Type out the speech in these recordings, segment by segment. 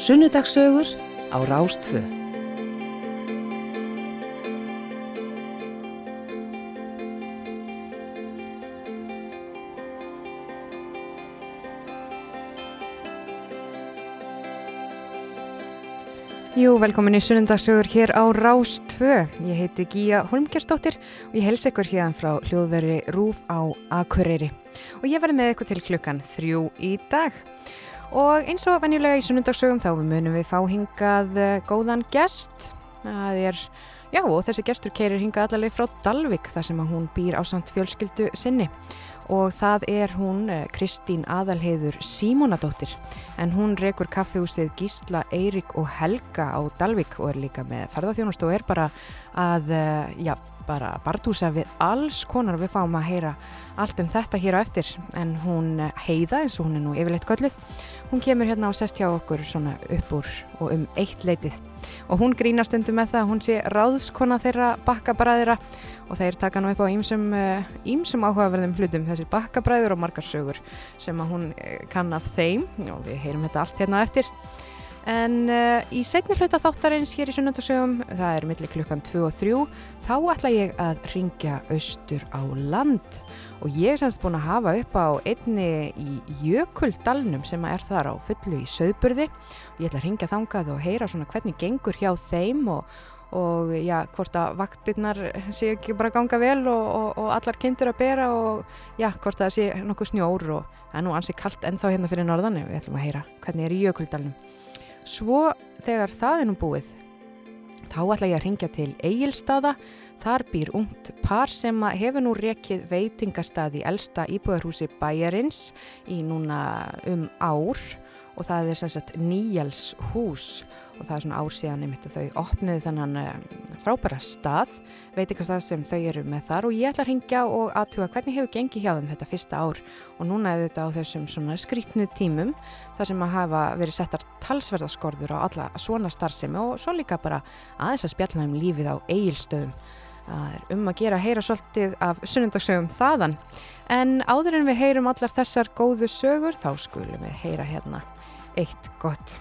Sunnudagsögur á Rástfö. Jú, velkomin í sunnundagsögur hér á Rás 2. Ég heiti Gíja Holmgjersdóttir og ég hels ykkur hérna frá hljóðveri Rúf á Akureyri. Og ég verði með ykkur til klukkan þrjú í dag. Og eins og venjulega í sunnundagsögum þá munum við fá hingað eh, góðan gest. Það er, já og þessi gestur keirir hingað allaveg frá Dalvik þar sem að hún býr á samt fjölskyldu sinni. Og það er hún eh, Kristín Aðalheiður Símonadóttir en hún rekur kaffehúsið Gísla, Eirik og Helga á Dalvik og er líka með ferðarþjónust og er bara að, eh, já, bara barndúsa við alls konar og við fáum að heyra allt um þetta hér á eftir en hún heiða eins og hún er nú yfirleitt gölluð hún kemur hérna og sest hjá okkur svona upp úr og um eitt leitið. Og hún grínast undir með það að hún sé ráðskona þeirra bakkabræðira og þeir taka nú upp á ýmsum, eh, ýmsum áhugaverðum hlutum þessir bakkabræður og margar sögur sem að hún eh, kann af þeim. Og við heyrum þetta allt hérna eftir. En uh, í setni hluta þáttarins hér í sunnundasögum, það er millir klukkan 2 og 3, þá ætla ég að ringja austur á land og ég er semst búin að hafa upp á einni í Jökuldalnum sem er þar á fullu í söðburði og ég ætla að ringja þangað og heyra svona hvernig gengur hjá þeim og, og já, hvort að vaktirnar séu ekki bara ganga vel og, og, og allar kindur að bera og já, hvort að það sé nokkuð snjór og það er nú ansið kallt ennþá hérna fyrir norðan við ætlum að heyra hvernig er í jökuldalunum. Svo þegar það er nú búið þá ætla ég að ringja til Egilstaða. Þar býr ungt par sem hefur nú rekið veitingastað í elsta íbúðarhúsi bæjarins í núna um ár og það er sem sagt Níjals hús og það er svona ár síðan einmitt að þau opniðu þennan um, frábæra stað, veitingastað sem þau eru með þar og ég ætla að ringja og aðtuga hvernig hefur gengið hjá þeim þetta fyrsta ár og núna er þetta á þessum svona skrítnu tímum þar sem að hafa verið settar talsverðaskorður á alla svona starfsemi og svo líka bara aðeins að spjalla um lífið á eigilstöðum. Það er um að gera að heyra svolítið af sunnundagsögum þaðan en áður en við heyrum allar þessar góðu sögur þá skulum við heyra hérna eitt gott.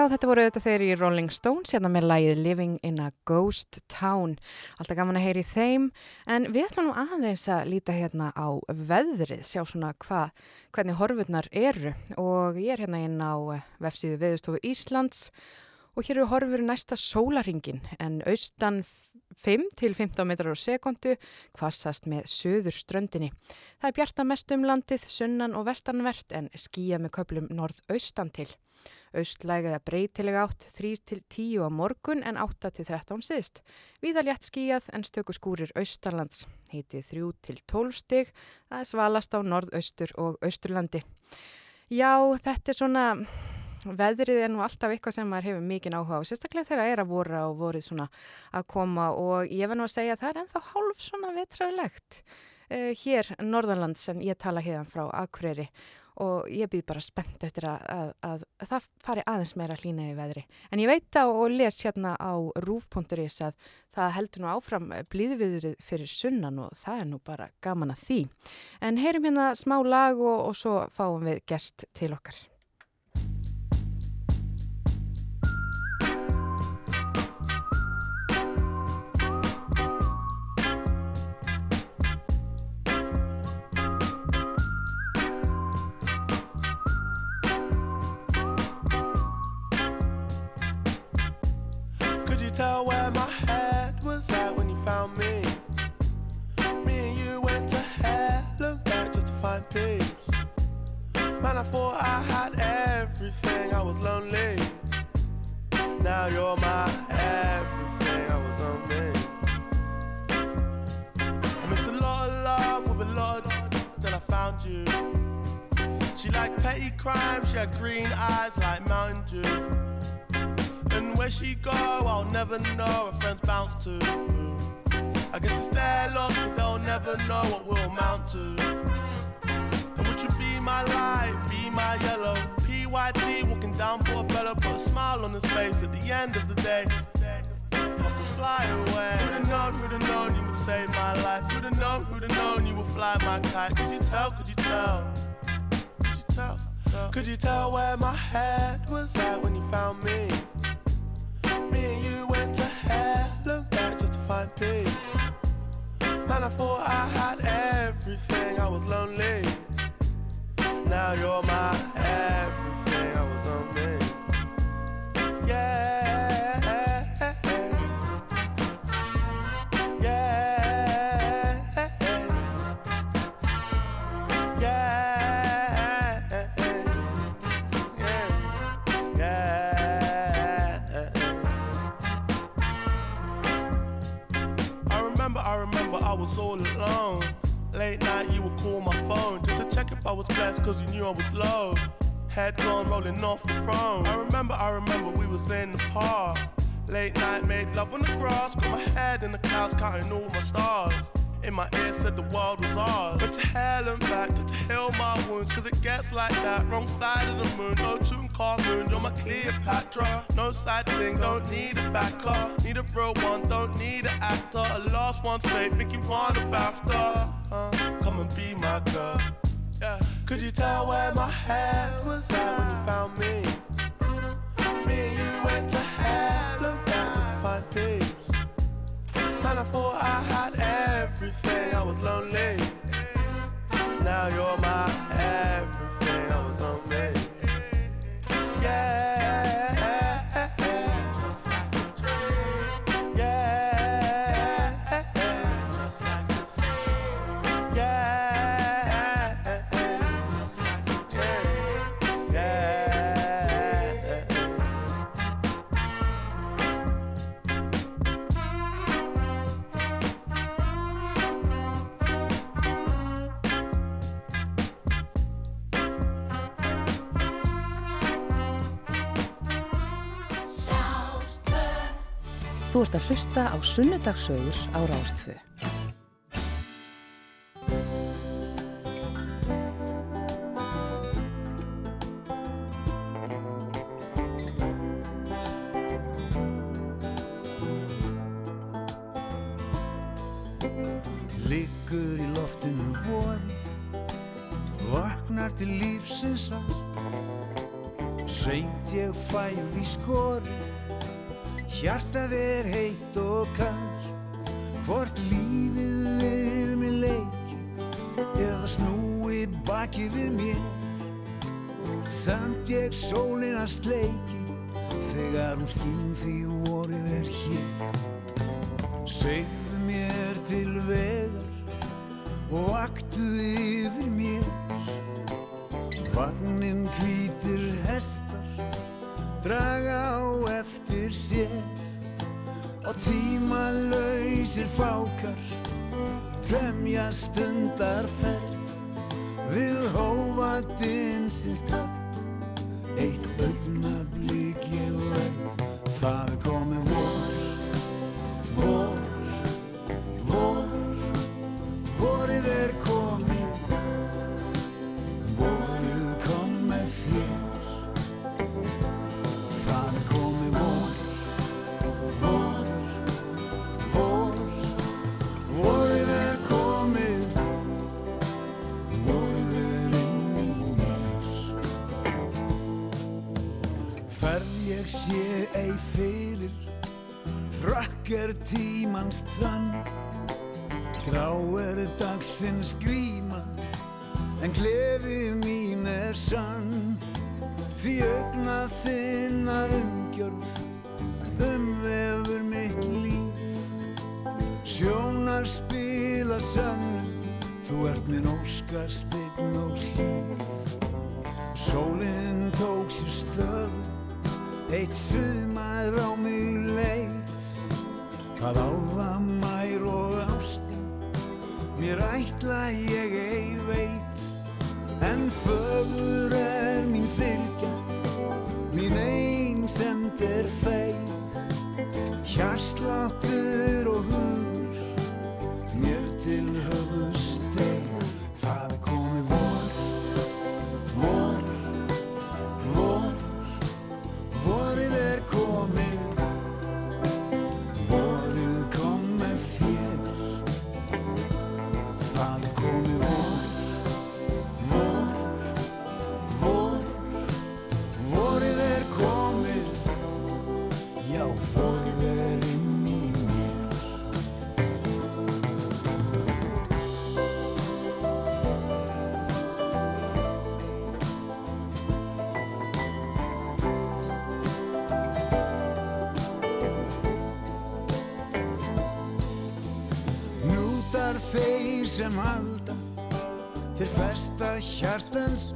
Já, þetta voru þetta þeir í Rolling Stones hérna með lægið Living in a Ghost Town. Alltaf gaman að heyri þeim en við ætlum nú aðeins að líta hérna á veðrið, sjá svona hva, hvernig horfurnar eru og ég er hérna inn á eh, vefsíðu Veðustofu Íslands Og hér eru horfur næsta sólaringin en austan 5 til 15 metrar á sekundu kvassast með söður ströndinni. Það er bjarta mest um landið, sunnan og vestanvert en skýja með köplum norð-austan til. Austlægða breytilega átt 3 til 10 á morgun en 8 til 13 síðst. Víða létt skýjað en stöku skúrir austalands. Hítið 3 til 12 stig, er svalast á norð-austur og austurlandi. Já, þetta er svona veðrið er nú alltaf eitthvað sem maður hefur mikið áhuga á, sérstaklega þegar það er að voru og voruð svona að koma og ég verð nú að segja að það er ennþá hálf svona vetrarlegt uh, hér norðanland sem ég tala hérna frá Akureyri og ég býð bara spennt eftir að, að, að, að það fari aðeins meira hlýna í veðri. En ég veit á og les hérna á rúf.is að það heldur nú áfram blíðviðrið fyrir sunnan og það er nú bara gaman að því. En heyrum hérna smá lag og, og svo fáum við gest til okkar. I thought I had everything, I was lonely. Now you're my everything, I was lonely. I missed a lot of love with a lot of I found you. She liked petty crime, she had green eyes like Mountain Dew. And where she go, I'll never know. Her friends bounce to. I guess it's their loss, cause they'll never know what we'll amount to. Be my light, be my yellow? PYT walking down Portobello, put a smile on his face at the end of the day. Helped us fly away. Who'd have known, who'd have known you would save my life? Who'd have known, who'd have known you would fly my kite? Could you tell, could you tell? Could you tell? Could you tell where my head was at when you found me? Me and you went to hell and back just to find peace. Man, I thought I had everything, I was lonely. Now you're my everything, I was lonely. Yeah. Yeah. Yeah. Yeah. Yeah. I remember, I remember I was all alone. Late night, I was blessed, cause you knew I was low. Head gone rolling off the throne. I remember, I remember we was in the park. Late night, made love on the grass, got my head in the clouds, counting all my stars. In my ear said the world was ours. But to hell and back to heal my wounds, cause it gets like that. Wrong side of the moon, no tune car moon, you're my Cleopatra. No side thing, don't need a backer. Need a real one, don't need an actor. A lost one's fate, think you want a BAFTA. Uh, come and be my girl. Yeah. Could you tell where my head was at when you found me? Me and you went to hell and back just to find peace. Man, I thought I had everything, I was lonely. Now you're my everything, I was lonely. Þú ert að hlusta á sunnudagsögur á Rástfö. Liggur í loftinu vorið Vaknar til lífsins allt Seint ég fæ því skorið frakk er tímans þann grá er dagsins gríma en gleði mín er sann. Því augna þinna umgjörð umvefur mitt líf. Sjónar spila sann þú ert minn óskar stign og hlýf sólinn tók sér stöð eitt sumar á mig leit hvað álfa mær og ástin mér ætla ég ei veit. En fögur er mín fylgja mín einsemd er feig hjarsláttur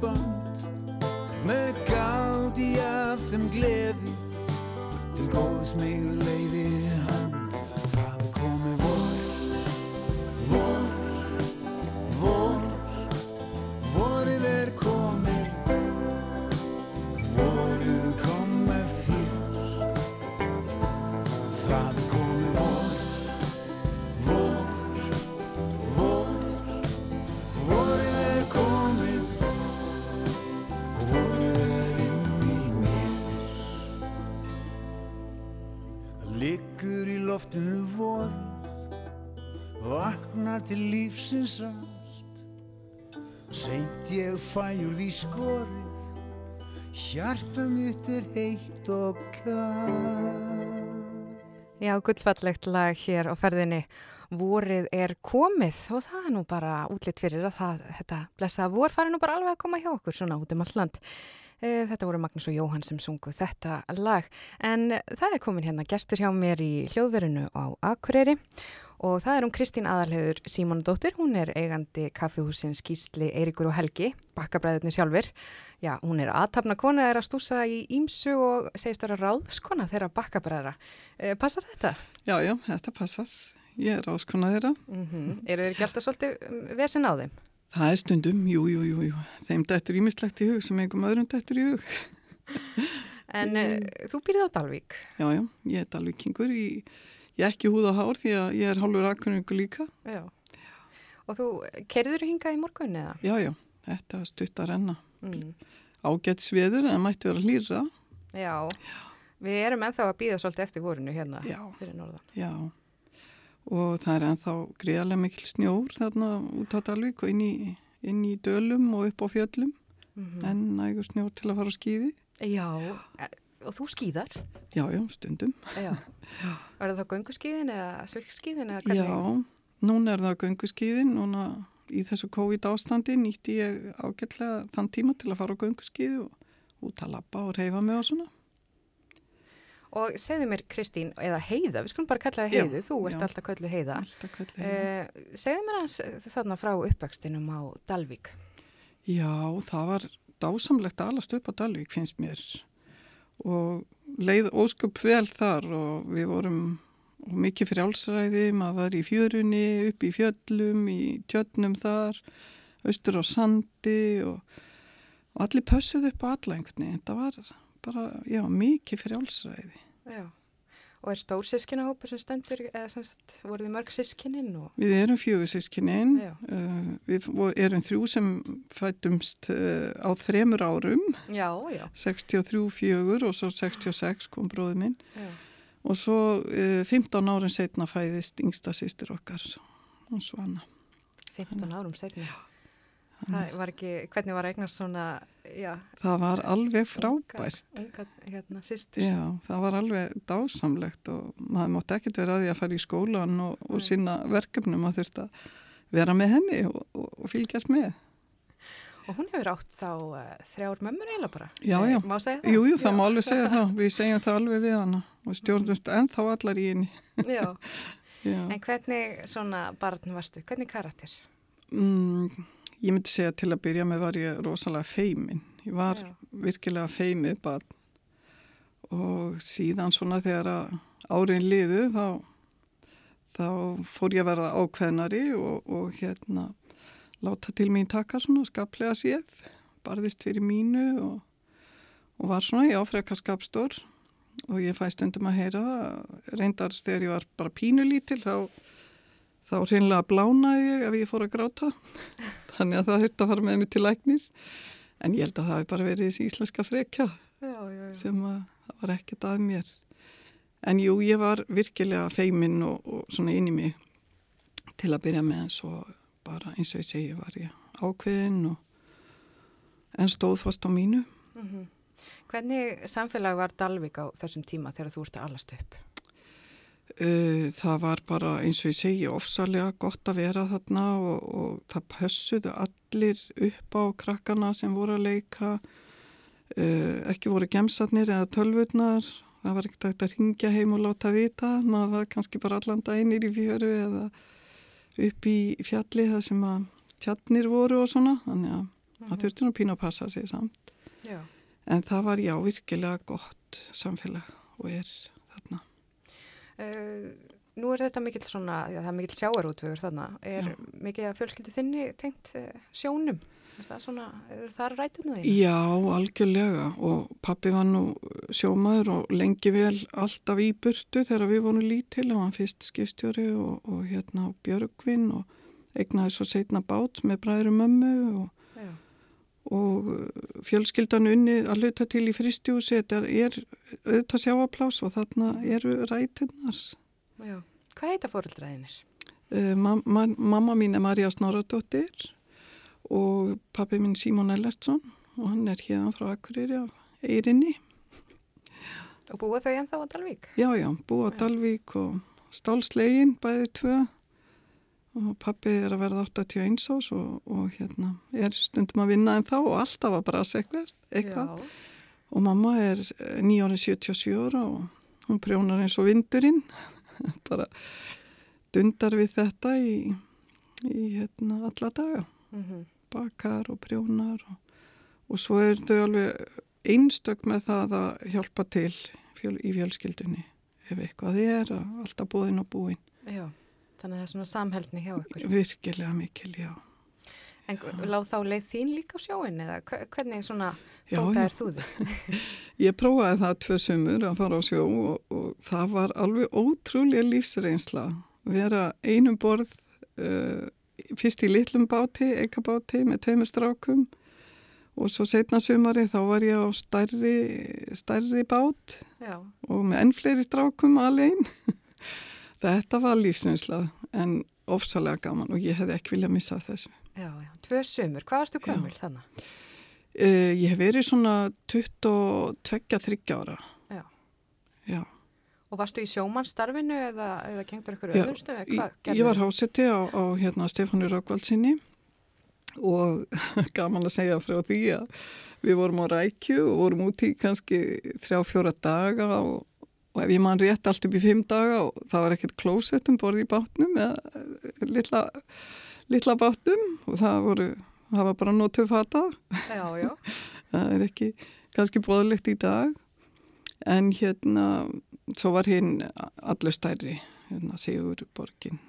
bum. Lífsins allt. Seint ég fæ úr því skorið, hjarta mitt er heitt og kallt. Já, gullfallegt lag hér á ferðinni. Vorið er komið og það er nú bara útlitt fyrir að það, þetta blessaða vor fari nú bara alveg að koma hjá okkur svona út um all land. Eh, Þetta voru Magnús og Jóhann sem sungu þetta lag en það er komin hérna gestur hjá mér í hljóðverinu á Akureyri og það er hún Kristín Aðalhegur Símonadóttir, hún er eigandi kaffihúsins Gísli, Eiríkur og Helgi, bakkabræðurni sjálfur. Já, hún er aðtapna kona, er að stúsa í Ímsu og segist vera ráðskona þeirra bakkabræðra. Eh, Passar þetta? Já, já, þetta passar. Ég er áskona þeirra. Mm Eru þeir ekki alltaf svolítið um, vesen á þeim? Það er stundum, jú, jú, jú, jú. Þeim dættur ímislegt í hug sem einhverjum öðrum dættur í hug. En mm. þú býrði á Dalvík. Já, já, ég er dalvíkingur í, ég ekki húð og hár því að ég er hálfur akkuringu líka. Já. Og þú, kerður hingað í morgun eða? Já, já, þetta er stutt að renna. Mm. Ágætt sviður en það mætti vera hlýra. Já. Við erum ennþá að býða svolítið eftir vorinu hérna Já. fyrir norðan. Já, og það er ennþá greiðarlega mikil snjór þarna út á Dalvík og inn í, inn í dölum og upp á fjöllum. Mm En nægur snjór til að fara á skýði. Já, e- og þú skýðar? Já, já, stundum. Já. Var það þá gönguskýðin eða svilkskýðin eða hvernig? Já, núna er það gönguskíðin, núna í þessu COVID ástandi nýtti ég ágætlega þann tíma til að fara á gönguskíði og út að labba og reyfa mig og svona. Og segðu mér Kristín, eða Heiða, við skulum bara kalla það Já, Heiðu, þú ert já. alltaf köllu Heiða. Alltaf kallið. Uh, segðu mér hans þarna frá uppvextinum á Dalvík. Já, það var dásamlegt að alast upp á Dalvík finnst mér og leið ósköp vel þar og við vorum og mikið frjálsræði, maður var í fjörunni, upp í fjöllum, í tjötnum þar, austur á sandi og, og allir pössuð upp á alla einhvern veginn. Það var bara, já, mikið frjálsræði. Já. Og er stór sískinahópur sem stendur, eða sem sagt, voru þið mörg sískininn og... Við erum fjögur sískininn, Já. uh, við vo- erum þrjú sem fættumst uh, á þremur árum, Já, já. 63 fjögur og svo 66 kom bróði minn. já. Og svo uh, 15 árum setna fæðist yngsta sýstir okkar, hún Svana. 15 árum setna. Það var ekki, hvernig var eignast svona, já, Það var alveg frábært. unga, unga hérna. Já, það var alveg dásamlegt og maður mátti ekkert vera að því að fara í skólan og, og sinna verkefnum að þurft að vera með henni og, og, og fylgjast með. Og hún hefur átt þá uh, þrjár mömmur eiginlega bara. Já, Eh, já. Má segja það? Jú, jú, það má alveg segja það. Við segjum það alveg við hana og stjórnumst ennþá allar í henni. Já, Já. en hvernig svona barn varstu? Hvernig karakter? Mm, ég myndi segja til að byrja með var ég rosalega feimin. Ég var Já. virkilega feimið barn og síðan svona þegar árin liðu þá, þá fór ég að verða ákveðnari og, og hérna láta til mín taka svona skaplega séð, barðist fyrir mínu og, og var svona í áfreka skapstór og ég fæ stundum að heyra reyndar þegar ég var bara pínulítil þá þá hreinlega blánaði ég ef ég fór að gráta þannig að það þurfti að fara með mig til læknis en ég held að það hefði bara verið þessi íslenska frekja Já, já, já. sem að það var ekkert að mér en jú, ég var virkilega feiminn og, og svona inn í mig til að byrja með en svo bara eins og ég segi var ég ákveðin og en stóð fast á mínu Mhm. Hvernig samfélag var Dalvik á þessum tíma þegar þú ert að alast upp? Uh, það var bara eins og ég segi ofsalega gott að vera þarna og, og það pössuðu allir upp á krakkana sem voru að leika. Uh, ekki voru gemsarnir eða tölvurnar. Það var ekkert að ringja heim og láta vita. Maður var kannski bara allan daginir í fjöru eða upp í fjalli það sem að tjarnir voru og svona. Þannig að það þurfti nú pínu að passa sig samt. Já. en það var já virkilega gott samfélag og er nú er þetta mikill svona, já, það er mikill sjáarútvegur þarna. Er Já. mikið að fjölskyldu þinni tengt uh, sjónum? Er það svona, er það rætuna þín? Já, algjörlega og pappi var nú sjómaður og lengi vel alltaf í burtu þegar við vorum lítil hann fyrst skipstjóri og, og hérna Björgvin og eignaði svo setna bát með bræðurum mömmu og. Og uh, fjölskyldan unni að hluta til í fristjúsi, þetta er auðvitað sjáaplás og þarna eru rætinnar. Já. Hvað heita fóröldraðinir? Uh, ma ma mamma mín er Marja Snoradóttir og pappi minn Símon Ellertsson og hann er hérna frá Akureyri af Eyrinni. Og búa þau ennþá á Dalvík? Já, já, búa á Dalvík og stálslegin bæði tvö og pappi er að verða 81 ás og, og hérna er stundum að vinna en þá og alltaf að brasa eitthvað, eitthvað. og mamma er eh, nýjórið 77 ára og hún prjónar eins og vindurinn. Bara dundar við þetta í, í hérna alla daga. Mm bakar og prjónar og, og svo er þau alveg einstök með það að hjálpa til fjöl, í fjölskyldunni ef eitthvað er alltaf búinn og búinn Já. Þannig að það er svona samheldni hjá ykkur. virkilega mikil, já En láð þá leið þín líka á sjóin eða hve- hvernig svona Já, fótaðir já. þú þig? ég prófaði það tvö sumur að fara á sjó og, og það var alveg ótrúlega lífsreynsla vera einum borð uh, fyrst í litlum báti, ekabáti með tveimur strákum og svo setna sumari þá var ég á stærri, stærri bát Já. og með enn fleiri strákum alveg þetta var lífsreynsla en ofsalega gaman og ég hefði ekki viljað missa þessu Já, já. Tvö sumur. Hvað varstu Já. gömul þannig? uh, ég hef verið svona 22-30 ára Já. já Og varstu í sjómannstarfinu eða, eða gengdur ykkur Já, öðrum stöðu? Ég, var háseti á, á hérna, Stefánu Rökkvaldsinni og gaman að segja frá því að við vorum á rækju og vorum úti kannski þrjá fjóra daga og, og ef ég man rétt allt upp í fimm daga og það var ekkert klósett um borði í bátnum eða eh, litla, litla bátnum og það voru, það var bara nótu fata. Já, já. það er ekki kannski bóðlegt í dag. En hérna svo var hinn allur stærri hérna Sigur borgin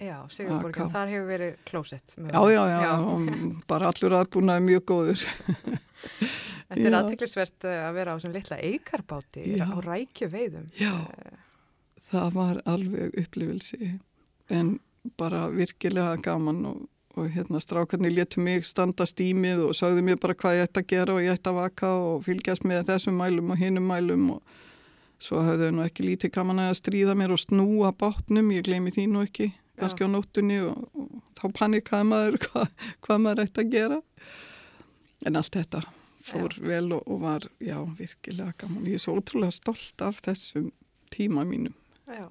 Já, Sigurborgin, AK. þar hefur verið klósett. já, já, já, og bara allur aðbúnaði mjög góður Þetta er Já. aðtiklisvert að vera á svona litla eikarbáti Já. á rækju veiðum. já, það var alveg upplifilsi en bara virkilega gaman og, og hérna strákarnir létu mig standa stímið og sagðu mér bara hvað ég ætti að gera og ég ætti að vaka og fylgjast með þessum mælum og hinum mælum og svo hafðu þau nú ekki lítið gaman að stríða mér og snúa bátnum, ég gleymi því nú ekki kannski á nóttunni og, og þá panikaði maður hvað, hvað maður ætti að gera. En allt þetta fór vel og, og var já, virkilega gaman, ég er svo ótrúlega stolt af þessum tíma mínum. Já,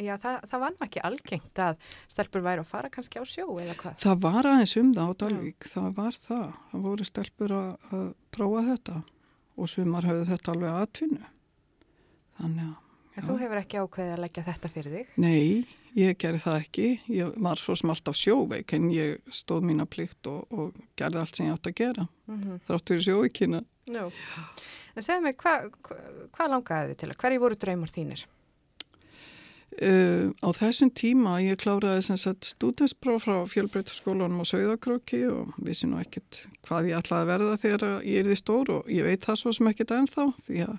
já það, það var ekki algengt að stelpur væri að fara kannski á sjó eða hvað. Það var aðeins um það á Dalvík, það var það. Það voru stelpur að, að prófa þetta og sumar höfðu þetta alveg aðtvinnu. Þannig að, En þú hefur ekki ákveðið að leggja þetta fyrir þig. nei, ég gerði það ekki. Ég var svo sem alltaf sjóveik en ég stóð mína plikt og, og gerði allt sem ég átt að gera. Mm Þrátt fyrir sjóveikina. Nú, en segðu mig, hvað hva, hva langaði þið til? Hverju voru draumar þínir? Uh, á þessum tíma ég kláraði sem sagt stúdinspróf frá fjölbreytaskólanum á Sauðakróki og vissi nú ekkert hvað ég ætlaði að verða þegar ég er því stór og ég veit það svo sem ekkert ennþá því að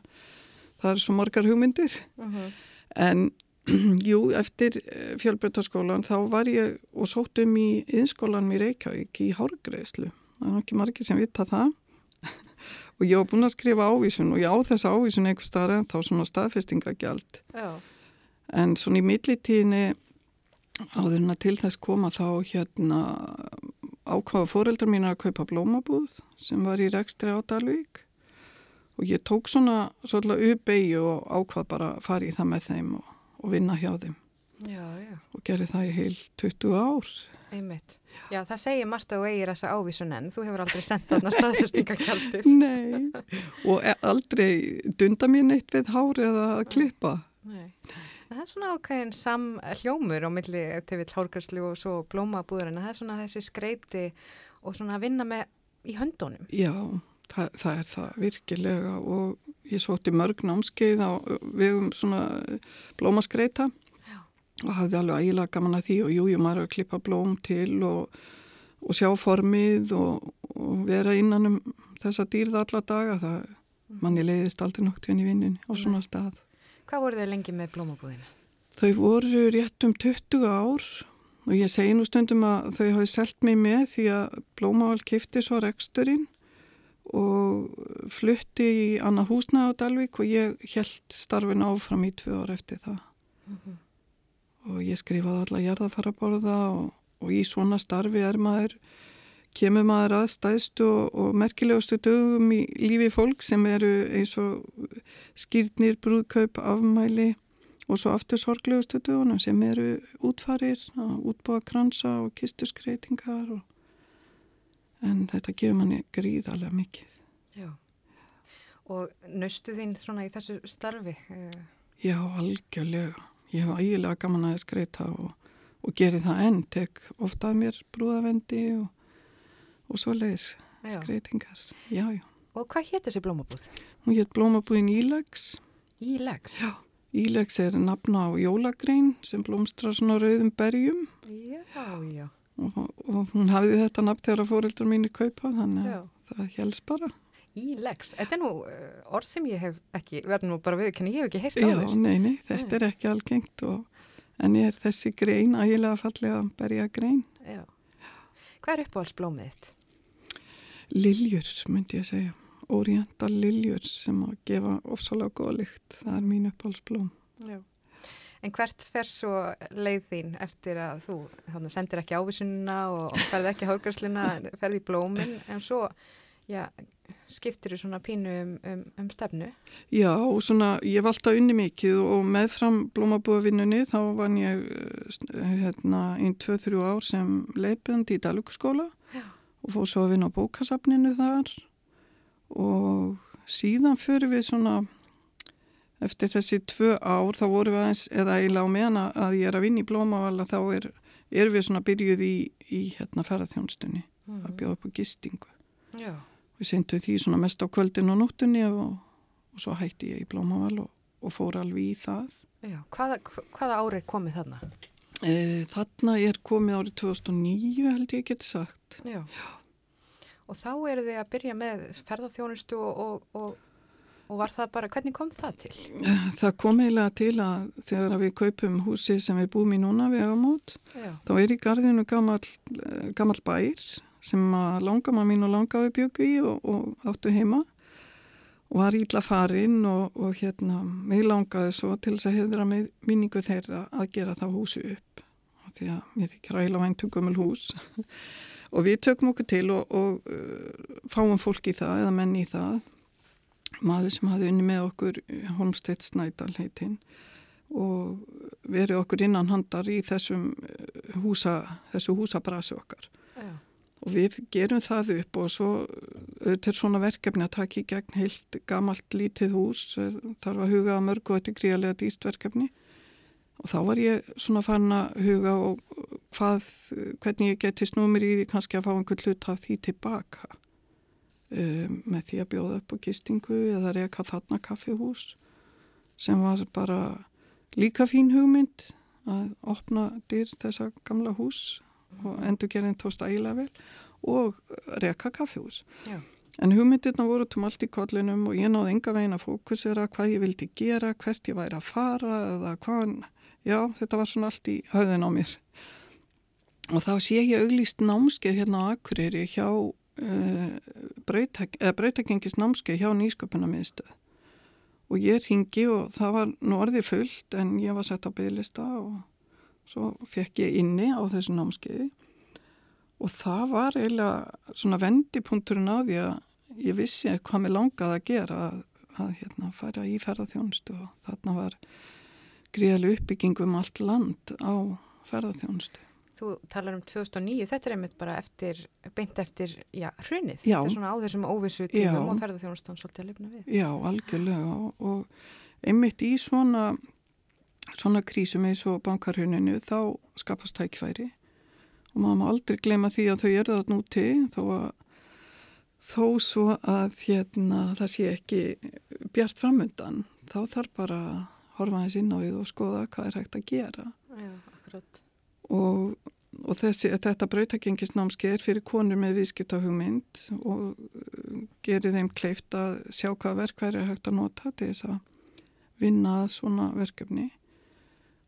það eru svo margar hugmyndir en jú, eftir fjölbreytaskólan þá var ég og sótt um í innskólanum í Reykjavík í hárgreðslu það er nú ekki margir sem vita það. Og ég var búin að skrifa ávísun og ég á þessa ávísun einhver staðar en þá svona staðfestingagjald Já. En svona í millitíðinni áður en að til þess koma þá hérna ákvaða fóreldrar mín að kaupa blómabúð sem var í rekstri á Dalvík. Og ég tók svona svolítið uppeyju og ákvað bara í það með þeim og, og vinna hjá þeim Já, já, og gerði það í heil 20 ár. einmitt. Já, það segir Marta og eigir þessa ávísun en þú hefur aldrei sendt þarna staðfestingagjaldið. Nei, og e- aldrei dunda mér neitt við hár eða að klippa. Nei. Það er svona ákveðin sam hljómur á milli til vill hárgræslu og svo blómabúðurinn. Það er svona þessi skreiti og svona að vinna með í höndunum. Já, það, það er það virkilega og ég sótti mörg námskeið á vegum svona blómaskreita Já. og hafði alveg ægilega gaman að því og jú, ég maður að klippa blóm til og, og sjá formið og, og vera innan um þessa dýrð alla daga. Það, manni leiðist aldrei nokt henni í vinnunni á svona stað. Hvað voru þau lengi með blómabúðina? Þau voru rétt um 20 ár og ég segi nú stundum að þau hafi selt mig með því að Blómavald kifti svo reksturinn og flutti í annað húsnaði á Dalvík og ég held starfin áfram í tvö ár eftir það. Og ég skrifaði alla jarðafaraborða og, og í svona starfi er maður, kemur maður að stæðstu og, og merkilegustu dögum í lífi fólk sem eru eins og skýrnir, brúðkaup, afmæli og svo aftur sorglegustu dögunum sem eru útfarir, útbúa kransa og kistuskreitingar og en þetta gefur manni gríðarlega mikið. Já. Og naustu þín svona í þessu starfi? eh, Já, algjörlega. Ég hef ægilega gaman að skreita og, og geri það enn, tek ofta að mér brúðavendi og, og svo leiðis skreitingar. Já, já. Og hvað hétt þessi blómabúð? Hún hétt blómabúðin Ílegs. Ílegs. Já. Ílegs er nafna á jólagrein sem blómstrar svona rauðum berjum Já, já. Og, hún hafði þetta nafn þegar fóreldur mínir kaupa þannig Já. að það helst bara. Ílegs. Þetta er nú eh, orð sem ég hef ekki, verður nú bara viðkenni, ég hef ekki heyrt á Já, þér. nei, nei, þetta er ekki algengt og, en ég er þessi grein ægilega fallega berja grein. Já. Hvað er uppáhaldsblómið þitt? Liljur, myndi ég segja. Oriental liljur sem að gefa ofsalega góða lykt. Það er mín uppáhaldsblóm. Já. En hvert fer svo leið þín eftir að þú sendir ekki ávísununa og ferði ekki hálgarsluna, ferði í blómin en svo já, skiptir þú svona pínu um, um, um stefnu? Já, og svona, ég alltaf unni mikið og meðfram blómabúavinnunni þá vann ég eh, hérna í 2-3 ár sem leifbund í Dalvíkuskóla Já. og fór svo að vinna á bókasafninu þar og síðan fyrir við svona eftir þessi tvö ár þá vorum við aðeins, eða eiginlega á meðan að ég er að vinna í Blómavala þá er, er við svona byrjuð í, í hérna ferðarþjónstunni að bjóða upp á gistingu. Já. Við sendum því svona mest á kvöldin og nóttunni og, og svo hætti ég í Blómaval og, og fór alveg í það. Já. Hvaða, hvaða árið komið þarna? E, þarna er komið árið 2009 held ég geti sagt. Já. Og þá eru þið að byrja með ferðarþjónustu og, og, og, var það bara, hvernig kom það til? Það kom eiginlega til að þegar við kaupum húsi sem við búum í núna við ámót, þá er í gardinu gammal, gammal bær sem að langama mín og langaði bjöku í og, og áttu heima og var ítla farinn og, og hérna, mig langaði svo til þess að hefðra með minningu þeirra að gera það húsi upp. Og því að mér þykir ægilega vænt um gömul hús. Og við tökum okkur til og, og uh, fáum fólk í það eða menn í það maður sem hafði unni með okkur Holmstedt Snædal heitinn og verið okkur innan handar í þessum uh, húsa, þessu húsabrasi okkar. Já. og við gerum það upp og svo auðvitað er svona verkefni að taka í gegn heilt gamalt lítið hús eh, þarf að huga að mörgu og þetta gríðarlega dýrt verkefni. Og þá var ég svona fann að huga og hvað, hvernig ég geti snúmir í því kannski að fá einhvern hlut af því tilbaka um, með því að bjóða upp á gistingu eða reyka þarna kaffihús sem var bara líka fín hugmynd að opna dyr þessa gamla hús og endurgerðin tóst ægilega vel og reyka kaffihús. Já. En hugmyndirna voru tum allt í kollinum og ég náði enga veginn að fókusera hvað ég vildi gera, hvert ég væri að fara eða hvað, já þetta var svona allt í höðin á mér. Og þá sé ég auglýst námskeið hérna á Akureyri hjá breytakengis námskeið hjá nýsköpunarmiðstöð. Og ég ringi og það var nú orðið fullt en ég var sett á bygglista og svo fekk ég inni á þessu námskeiði. Og það var eiginlega svona vendipunkturinn á því að ég vissi hvað mér langaði að gera að, að hérna, fara í ferðarþjónustu og þarna var gríðalega uppbygging um allt land á ferðarþjónustu. Þú talar um 2009, þetta er einmitt bara eftir, beint eftir, já, hrunið. Já. Þetta er svona á þessum óvissu tímum Já. og ferðarþjónustan svolítið að lifna við. Já, algjörlega og, einmitt í svona, svona krísum eins og bankarhuninu þá skapast tækfæri og maður má aldrei gleyma því að þau eru það núti þó að þó svo að hérna, það sé ekki bjart framundan þá þarf bara að horfa hans inn á við og skoða hvað er hægt að gera Já, akkurat. Og, og þessi, þetta brautagengisnámskeið er fyrir konur með viðskiptahugmynd og uh, gerir þeim kleift að sjá hvað verkværi er hægt að nota til þess að vinna svona verkefni.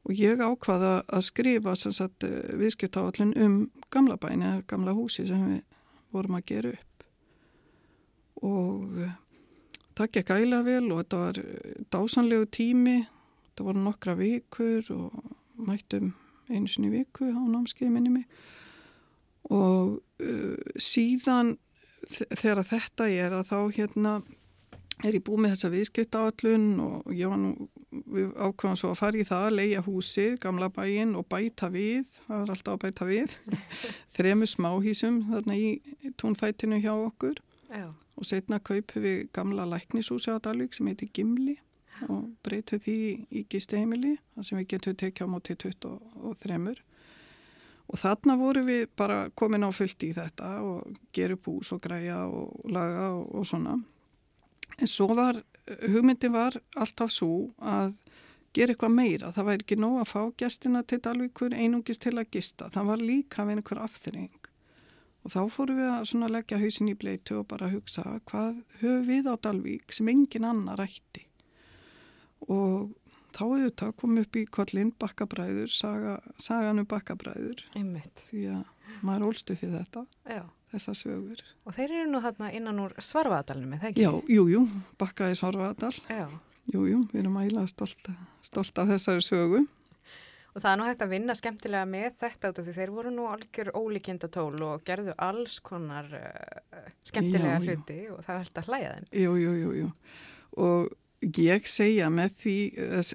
Og ég ákvaða að skrifa sagt viðskiptaáallin um gamla bæni eða gamla húsi sem við vorum að gera upp. Og uh, það gekk ægilega vel og þetta var uh, dásanlegu tími. Það voru nokkra vikur og mættum einu sinni viku á námskeiði minni mig. Og uh, síðan þegar þetta er að þá hérna er ég búið með þessa viðskiptaállun og ég var nú ákvæðum svo að fara í það að leia húsið, gamla bæinn og bæta við, það er alltaf að bæta við þremu smáhísum þarna í tónfætinu hjá okkur. Já, og setna kaupum við gamla læknishúsi á Dalvík sem heitir Gimli og breytum því í gisteimili þar sem við getum tekið á móti 23 og þarna voru við bara komin á fullt í þetta og gera upp hús og græja og laga og, og svona. En svo var, hugmyndin var alltaf svo að gera eitthvað meira, það væri ekki nóg að fá gestina til Dalvíkur einungis til að gista, það var líka með einhver afþreying. Og þá fórum við að leggja hausin í bleitu og bara hugsa hvað höfum við á Dalvík sem engin annar rætti. Og þá auðvitað kom upp í kollin bakkabræður, saga, sagan um bakkabræður einmitt. því að maður ólstu fyrir þetta, Já. þessar sögur. Og þeir eru nú þarna innan úr ekki? Já, jú, bakkaði Svarfaðardal, Já. jú, jú, við erum ægilega stolt, stolt af þessari sögu. Og það er nú hægt að vinna skemmtilega með þetta því þeir voru nú algjör ólíkjenda tól og gerðu alls konar uh, skemmtilega Já, já. hluti og það er hægt að hlæja þeim. Jú, jú, jú, jú. Og ég segja með því,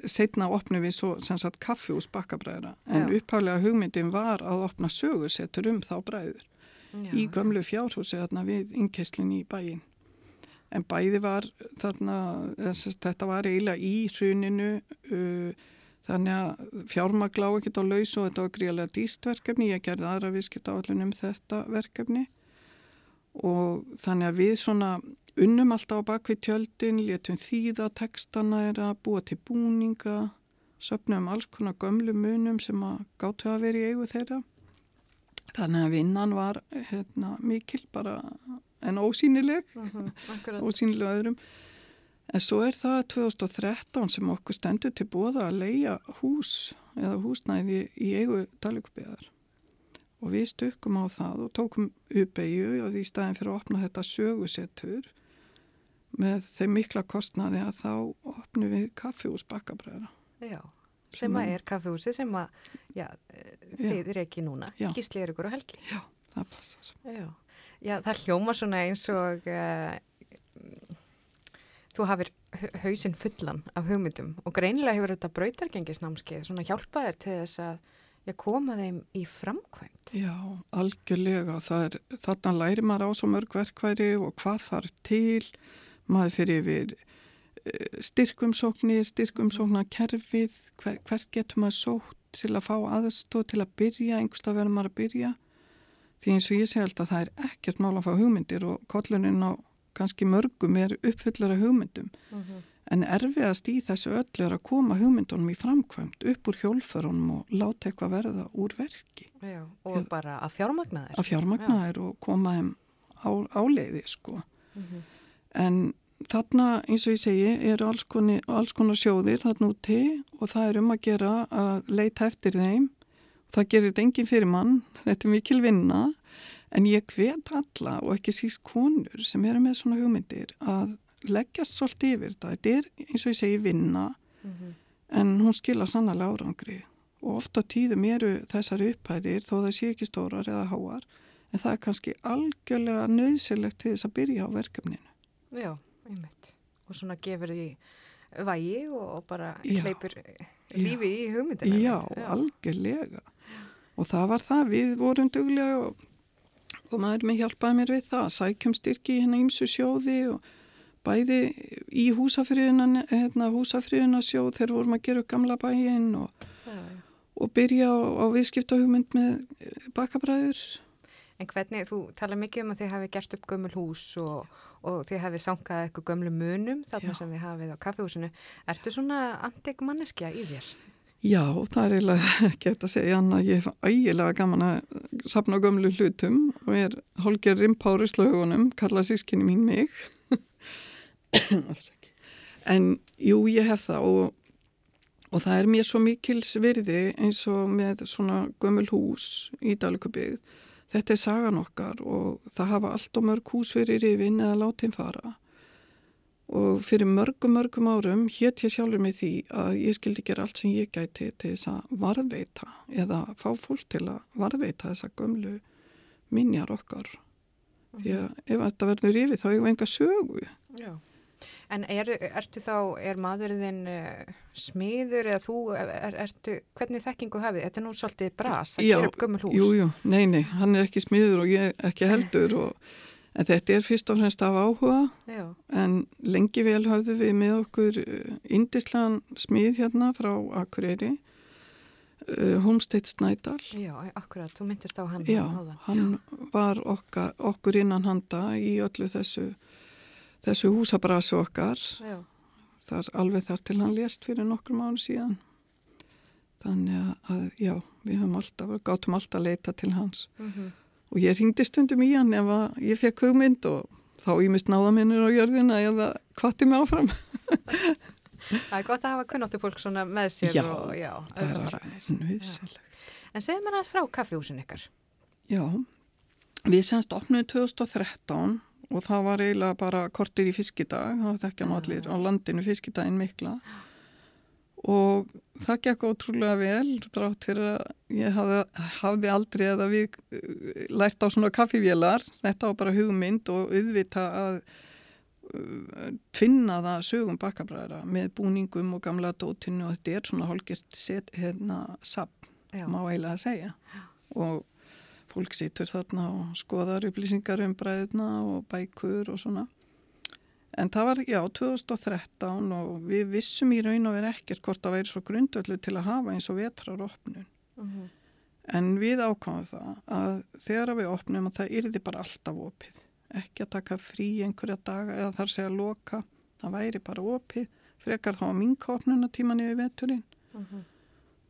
setna opnum við svo sem sagt kaffihús bakkabræðra, en Já. upphaflega hugmyndin var að opna sögusetur um þá bræður Já, í gömlu fjárhúsi þarna við innkesslin í bæin. en bæði var þarna, þess, þetta var eiginlega í hruninu uh, þannig að fjármagla á ekkert á laus og þetta var gríðarlega dýrt verkefni ég gerði aðra viðskipt áallun um þetta verkefni og þannig að við svona unnum alltaf á bakvið tjöldin létum þýða textana er að búa til búninga söpnum alls konar gömlu munum sem að gáttu að vera í eigu þeirra. Þannig að vinnan var hérna, mikil bara en ósýnileg Akkurat. ósýnilega öðrum. En svo er það 2013 sem okkur stendur til bóða að leia hús eða húsnæði í eigu talíkubiðar og við stökkum á það og tókum uppeyju og því staðin fyrir að opna þetta sögusettur með þeim mikla kostnaði að þá opnum við kaffihús bakkabræðra Já, sem að að- er kaffehúsi sem að, já, þið er ekki núna. Gísli er ykkur á helgi. Já, það passar Já. Já, það hljóma svona eins og uh, þú hafir hausinn fullan af hugmyndum og greinilega hefur þetta brautargengisnámskeið svona hjálpað þér til þess að já, koma þeim í framkvæmt. Já, algjörlega. Er, þarna læri maður á svo mörg verkværi og hvað þarf til. Maður fyrir yfir eh, styrkumsóknir, styrkumsóknarkerfið, hver, hvert getur maður sótt til að fá aðstóð, til að byrja, einhverstað verður maður að byrja. Því eins og ég segi alltaf að það er ekkert mál að fá hugmyndir og kollunin á kannski mörgum er uppfullara hugmyndum. En erfiðast í þessu öllu er að koma hugmyndunum í framkvæmt upp úr hjólförunum og láta eitthvað verða úr verki Já, og bara að fjármagna þér. að fjármagna þær og koma þeim á, áleiði sko. En þarna eins og ég segi er alls konar, alls konar sjóðir þarna úti og það er um að gera að leita eftir þeim. Það gerir þetta enginn fyrir mann, þetta er mikil vinna en ég hvet alla og ekki síst konur sem eru með svona hugmyndir að leggjast svolítið yfir þetta. Þetta er eins og ég segi vinna en hún skila sannlega árangri og ofta tíðum eru þessar upphæðir þó það sé ekki stórar eða háar en það er kannski algjörlega nöðsilegt til þess að byrja á verkefninu. Já, einmitt. Og svona gefur því vægi og, bara Já. hleypur lífi í hugmyndina. Já, einmitt. algjörlega. Og það var það, við vorum duglega og, og maður með hjálpaði mér við það, sækjum styrki hérna ímsu sjóði og bæði í húsafriðuna, hérna, húsafriðuna sjóð þegar vorum að gera gamla bæinn og, Já, já. og byrja á, á viðskiptahugmynd með bakabræður. En hvernig, þú tala mikið um að þið hafi gert upp gömul hús og, og þið hafi sankað eitthvað gömlu munum þarna Já. sem þið hafið á kaffehúsinu. Ertu svona antik manneskja í þér? Já, það er eiginlega ekki eftir að segja annað. Ég hef ægilega gaman að sapna gömlu hlutum og er hálger rimpári slögunum, kalla sískinni mín mig. En jú, ég hef það og, og það er mér svo mikils virði eins og með svona gömul hús í Dalíkubíð. Þetta er sagan okkar og það hafa allt og mörg hús fyrir yfin eða látin fara. Og fyrir mörgum, mörgum árum hétt ég sjálfur með því að ég skildi gera allt sem ég gæti til þess að varðveita eða fá fólk til að varðveita þessa gömlu minjar okkar. Því að ef þetta verður yfir þá hefur enga sögu. Já. En er, ertu þá, er maðurinn uh, smiður eða þú, er, er, ertu, hvernig þekkingu hafið? Þetta er nú svolítið bras að Já, gera upp gömul hús. Jú, jú, nei, nei, hann er ekki smiður og ég ekki heldur og, en þetta er fyrst og fremst af áhuga Já, en lengi vel hafðu við með okkur indislan smið hérna frá Akureyri, uh, Homestead Snædal. já, akkurat, þú myndist á hann Já, áðan. hann var okkar, okkur innan handa í öllu þessu, þessu húsabrasi okkar. Já, Þar, alveg þar til hann lést fyrir nokkrum árum síðan. Þannig að, já, við höfum alltaf, gátum alltaf að leita til hans. Mhm. Og ég ringdi stundum í hann ef að ég fekk hugmynd og þá ég mist náða minnur á jörðina eða hvati mig áfram. það er gott að hafa kunnáttu fólk svona með sér Já, og já, Það er alveg nöðsilegt. En segðu mér aðeins frá kaffehúsin ykkar. Já, við semst opnum 2013 og það var eiginlega bara kortir í fiskidag, það þekkja nú allir á landinu fiskidaginn mikla. Og það gekk ótrúlega vel, drátt fyrir að ég hafði, hafði aldrei eða við uh, lært á svona kaffivélar, þetta var bara hugmynd og auðvita að uh, tvinna það sögum bakkabræðra með búningum og gamla dótinu og þetta er svona hálgert set, hérna, sapp má eiginlega að segja og fólk situr þarna og skoðar upplýsingar um bræðuna og bækur og svona En það var, já, 2013 og við vissum í raun og verið ekkert hvort það væri svo grundöldu til að hafa eins og vetraropnun. En við ákváðum það að þegar við opnum að það yrði bara alltaf opið. Ekki að taka frí einhverja daga eða þar segja loka. Það væri bara opið. Frekar þá að minka opnunatíman yfir veturinn.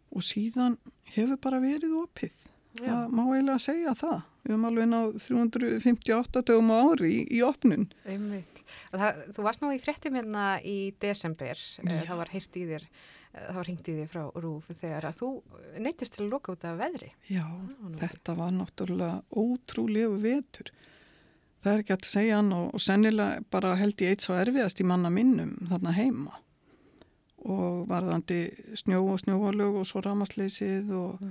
Og síðan hefur bara verið opið. Það má eiginlega segja það. Við höfum alveg náð 358 dögum á ári í, í opnun. Það, þú varst nú í fréttum hérna í desember, Já. það var heyrt í þér, eh, það var hringt í þér frá Rúf þegar að þú neytist til að loka út af veðri. Já, nú þetta var náttúrulega ótrúlegu vetur. Það er ekki að segja hann og, og sennilega bara held ég eitt svo erfiðast í manna minnum þarna heima. Og varðandi snjó og snjóvalög og svo ramasleysið og,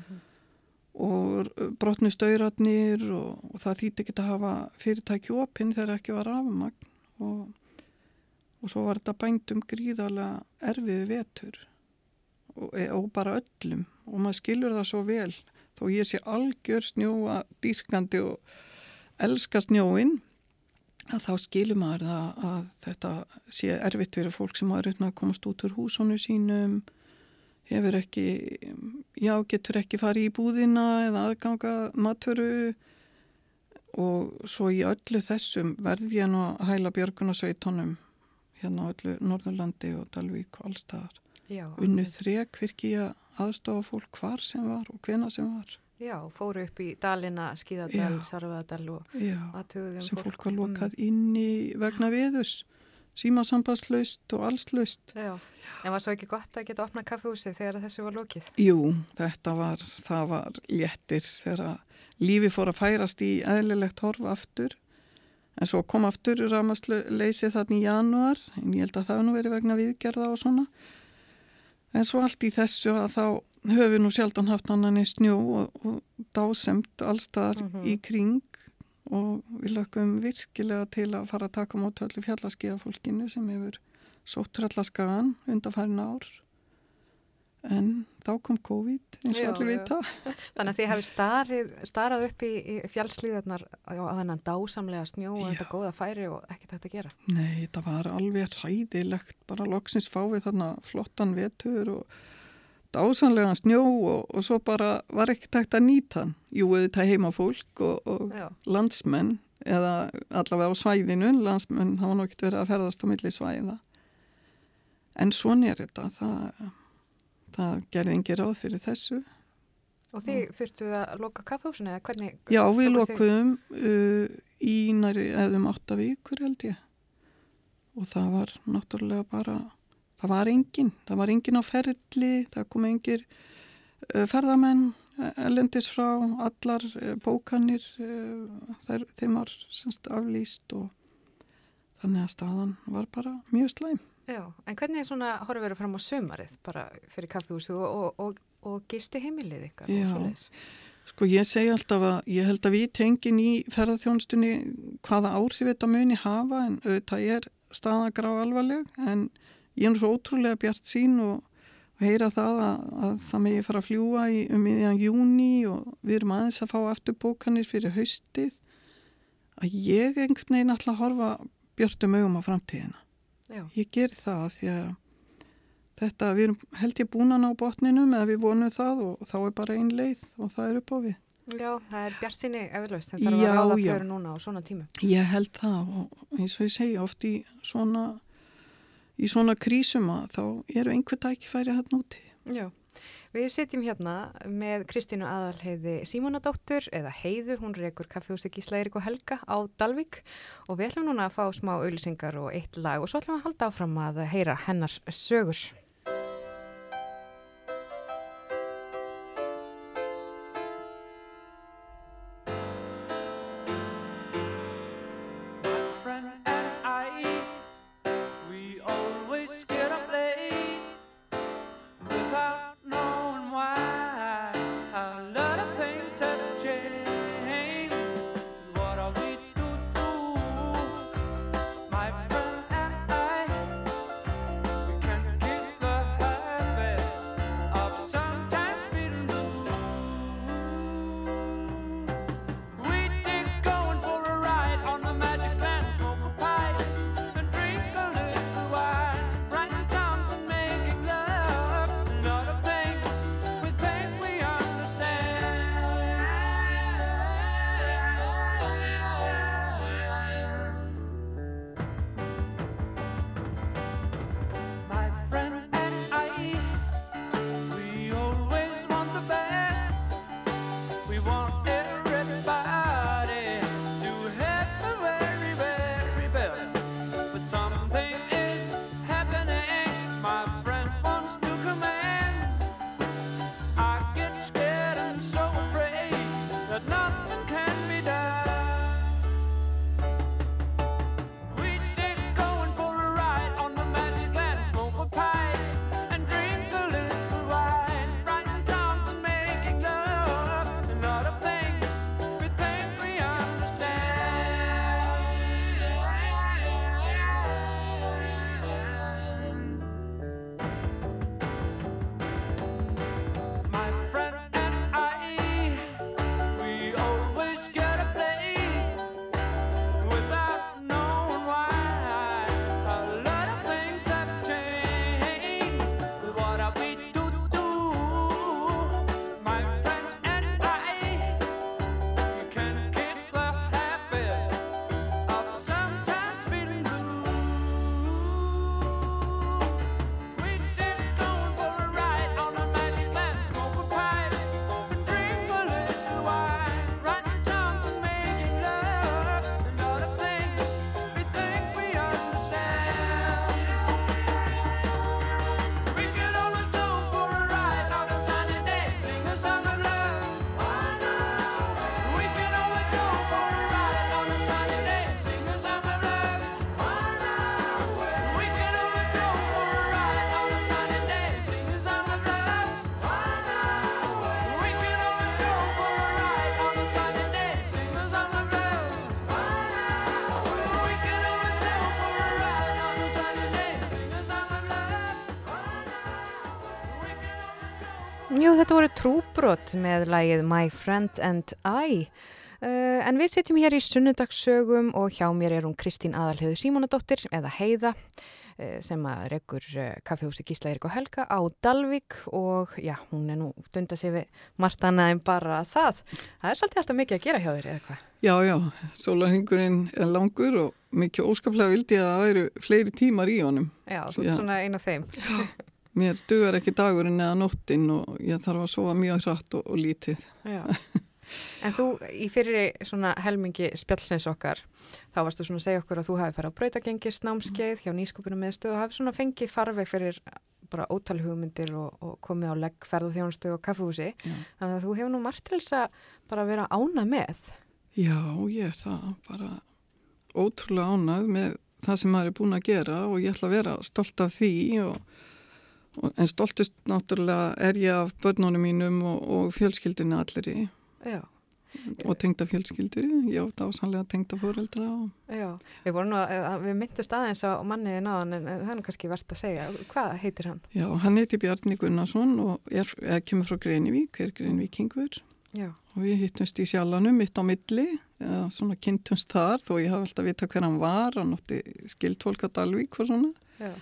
og brotnu stauratnir og, og það þýtti ekki að hafa fyrirtæki opinn þegar ekki var rafmagn. Og, og svo var þetta bændum gríðarlega erfiði vetur og, e, og bara öllum. Og maður skilur það svo vel þó ég sé algjör snjóa dýrkandi og elska snjóin að þá skilur maður það að þetta sé erfitt fyrir fólk sem hafa með að komast út úr húsonu sínum hefur ekki já, getur ekki farið í búðina eða aðganga matvöru. Og svo í öllu þessum verði ég nú að hæla björgunarsveitonum hérna á öllu Norðurlandi og Dalvík og allstaðar Já, unnu þrek virki ég að aðstofa fólk hvar sem var og hvena sem var. Já, fóru upp í Dalina, Skíðadal, Já. Sarfaðadal og já, aðtöðum sem fólk. var lokað inni vegna viðus símasambandslaust og allslaust Mm, já, en var svo ekki gott að geta opnað kaffehúsi þegar þessu var lokið? Jú, þetta var, það var léttir þegar lífi fór að færast í eðlilegt horfa aftur. En svo kom aftur ramasleysi þannig í januar en ég held að það nú verið vegna viðgerða og svona. En svo allt í þessu að þá höfum við nú sjaldan haft annan í snjó og, og dásemt allstaðar í kring og við lögum virkilega til að fara að taka mót öllu fjallaskiða sem hefur sótt tröllaskagan undanfærin ár en þá kom COVID eins og Já, allir já. vita Þannig að þið hefði starið, starað upp í, í fjallslíðarnar á þennan dásamlega snjó og Já. þetta góða færi og ekkert hægt að gera. Nei, þetta var alveg hræðilegt bara loksins fáið þarna flottan vetur og dásanlegan snjó og, og svo bara var ekki tækt að nýta hann. Jú, þetta heima fólk og, og landsmenn eða allavega á svæðinu, landsmenn hafa nokkið verið að ferðast á milli svæða. En svona er þetta, það, það gerði engi ráð fyrir þessu. Og þið þurftuð að loka kaffehúsinu eða hvernig? Já, við lokuðum uh, í næri eðum átta vikur held ég og það var náttúrulega bara, það var engin, það var engin á ferli, það kom engir uh, ferðamenn uh, elendis frá, allar uh, bókanir, þær, þeim var semst aflýst og þannig að staðan var bara mjög slæm. Já, en hvernig er svona horfið verið fram á sömarið bara fyrir kaffehúsu og, og, og, og gisti heimilið ykkar Já. og svoleiðis? Sko ég segi alltaf að ég held að við tengin í ferðarþjónstunni hvaða áhrif þetta muni hafa en auðvitað er staðan grá alvarleg en ég er nú svo ótrúlega bjart sín og, og heyra það að, að það megi fara að fljúa í um miðjan júni og við erum aðeins að fá aftur bókanir fyrir haustið að ég einhvern veginn ætla að horfa björtum augum á framtíðina. Já, Ég ger það því að þetta, við erum held ég búin að ná botninum eða við vonum það og þá er bara ein leið og það er upp á við. já það er bjart sinni eflaust þarf Já, að ráða fyrir núna á svona tímu. Ég held það og eins og ég segja oft í svona, í svona krísum að þá eru einhver tækifæri hann úti. Já, við sitjum hérna með Kristínu Aðalheiði Símonadóttur eða Heiðu, hún rekur kaffehúsi Gísla Eirik og Helga á Dalvík og við ætlum núna að fá smá auðlýsingar og eitt lag og svo ætlum við að halda áfram að heyra hennar sögur. Þetta voru trúbrot með lagið My Friend and I. Uh, en við sitjum hér í sunnudagssögum og hjá mér er hún Kristín Aðalhauðu Símonadóttir eða Heiða uh, sem að rekur uh, kaffehúsi Gísla Eirik og Helga á Dalvik og já, hún er nú dunda sig við margt annað en bara það. Það er svolítið alltaf mikið að gera hjá þér eða hvað? Já, já, sólarhingurinn er langur og mikið óskaplega vildi að það væru fleiri tímar í honum. Já, þú ert Já. svona ein af þeim. Mér dugar ekki dagurinn eða nóttin og ég þarf að sofa mjög hratt og, og lítið. Já. En þú í fyrir svona helmingi spjallsins okkar, þá varstu svona að segja okkur að þú hafi farið á brautagengis námskeið hjá nýsköpunum meðstöð og hafi svona fengið farveg fyrir bara ótal hugmyndir og, og komið á legg ferðarþjónustu og kaffehúsi. Þannig að þú hefur nú margt til þess að bara vera ána með. Já, ég er það bara ótrúlega ánægð með það sem maður er búin að gera og ég ætla að vera stolt af því og, en stoltust náttúrulega er ég af börnunum mínum og, og fjölskyldinu allir í Já. og tengda fjölskyldu, ég átt ásanlega tengda fóreldra og Já, við við myndust aðeins á manniði náðan en það er kannski verðt að segja. Hvað heitir hann? já, hann heiti Bjarni Gunnarsson og er, er, kemur frá Greinivík, er Greinivíkingur Já. og við hittumst í sjalanum mitt á milli, eða svona kynntumst þar þó ég hafði alltaf vita hver hann var, hann átti skildfólk á Dalvík og svona Já.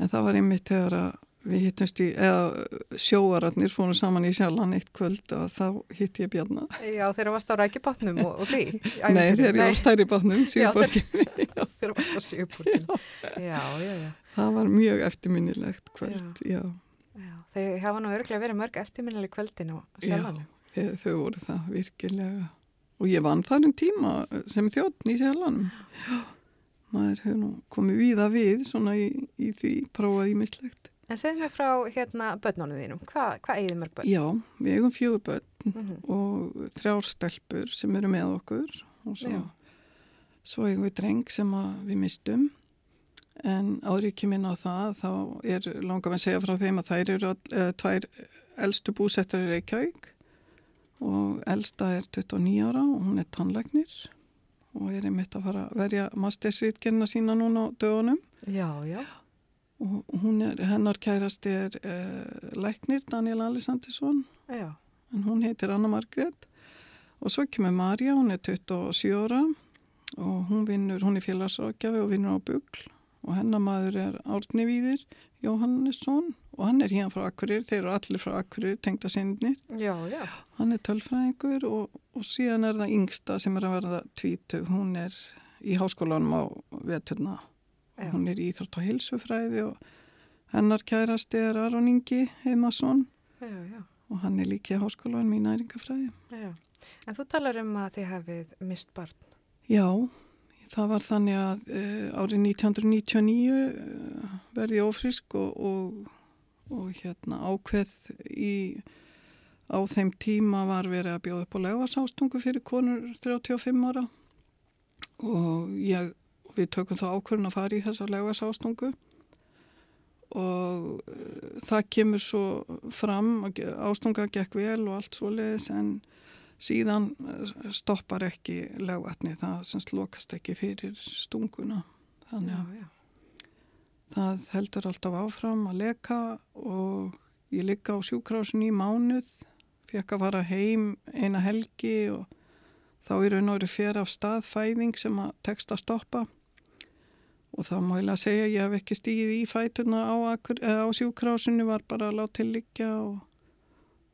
En það var einmitt þegar að við hittumst í, eða sjóararnir fórum saman í sjalan eitt kvöld og þá hitti ég Bjarna. Já, þeirra varst á rækibátnum og, og því. Nei, þegar ég var stærri bátnum, Sigurborgi. Þeirra varst á Sigurborginu. Já, já, já. Það var mjög eftirminnilegt kvöld, já. já. Þeir hafa nú örglega verið mörg eftirminnileg kvöldin og sjálfanum. Þau, þau voru það virkilega. Og ég vann þar um tíma sem þjóttn í sjalanum. Já, maður hefur nú komið víða við svona í, í því prófaði mislegt. En segð mér frá hérna börnunum þínum. Hva, hvað eigið mörg börn? Já, við eigum fjögur börn Mm og þrjár stelpur sem eru með okkur og svo, Já. svo eigum við dreng sem við mistum en ekki minna á það þá er langar að segja frá þeim að þær eru all, eða, tvær elstu búsettar í Reykjavík og elsta er 29 ára og hún er tannlæknir og er einmitt að fara að verja mastersritgerna sína núna á dögunum Já, já. Er, hennar kærasti er uh, læknir Daniel Alessandinsson Já, en hún heitir Anna Margrét. Og svo kemur Marja, hún er 27 ára. Og hún vinnur, hún er félagsrákjafi og vinnur á Bugl. Og hennar maður er Árni Víðir Jóhannesson. Og hann er hérna frá Akkurir, þeir eru allir frá Akkurir tengda sinnir, já, já. hann er tölfræðingur og, og síðan er það yngsta sem er að verða tvítug, hún er í háskólanum á veturna Já. hún er í Íþrótt og hilsufræði og hennar kærasti er Aron Ingi já, og hann er háskólanum í næringafræði já. En þú talar um að þið hafið mist barn. Já, það var þannig að uh, árið 1999 uh, verði ég ófrísk og, og, og hérna ákveð í, á þeim tíma var verið að bjóða upp á legasástungu fyrir konur 35 ára og ég, við tökum þá ákveðin að fara í þessa legasástungu og uh, það kemur svo fram, að ástunga gekk vel og allt svo leiðis en síðan eh, stoppar ekki legvatni, það sem lokast ekki fyrir stunguna. Þannig að það heldur alltaf áfram að leka og ég ligga á sjúkrásin í mánuð, fekk að fara heim eina helgi og þá er og verið fyrir af staðfæðing sem að tekst að stoppa og það má ég að segja að ég hef ekki stíð í fætuna á, á sjúkrásinu, var bara að láta til liggja og,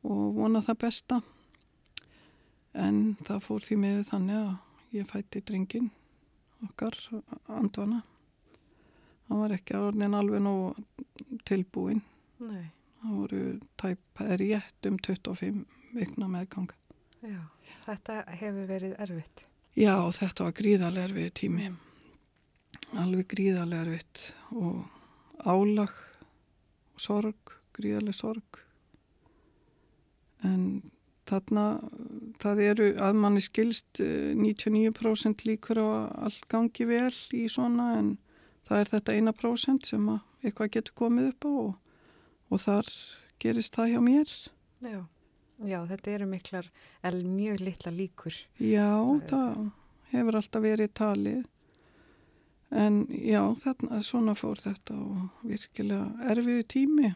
og vona það besta. En það fór því með þannig að ég fætti drengin okkar andvana. Hann var ekki orðin alveg nóg tilbúin. Nei, Það voru tæp rétt um 25 vikna meðganga. já. Þetta hefur verið erfitt. Já, þetta var gríðarlega erfið tími. Alveg gríðarlega erfitt og álag og sorg, gríðarlega sorg. En þarna, það eru að manni skilst eh, 99% líkur á allt gangi vel í svona en það er þetta eina prósent sem að eitthvað getur komið upp á og, og þar gerist það hjá mér. Já. Já, þetta eru miklar, el mjög litla líkur. Já, það hefur alltaf verið talið. En já, þarna, svona fór þetta og virkilega erfiðu tími.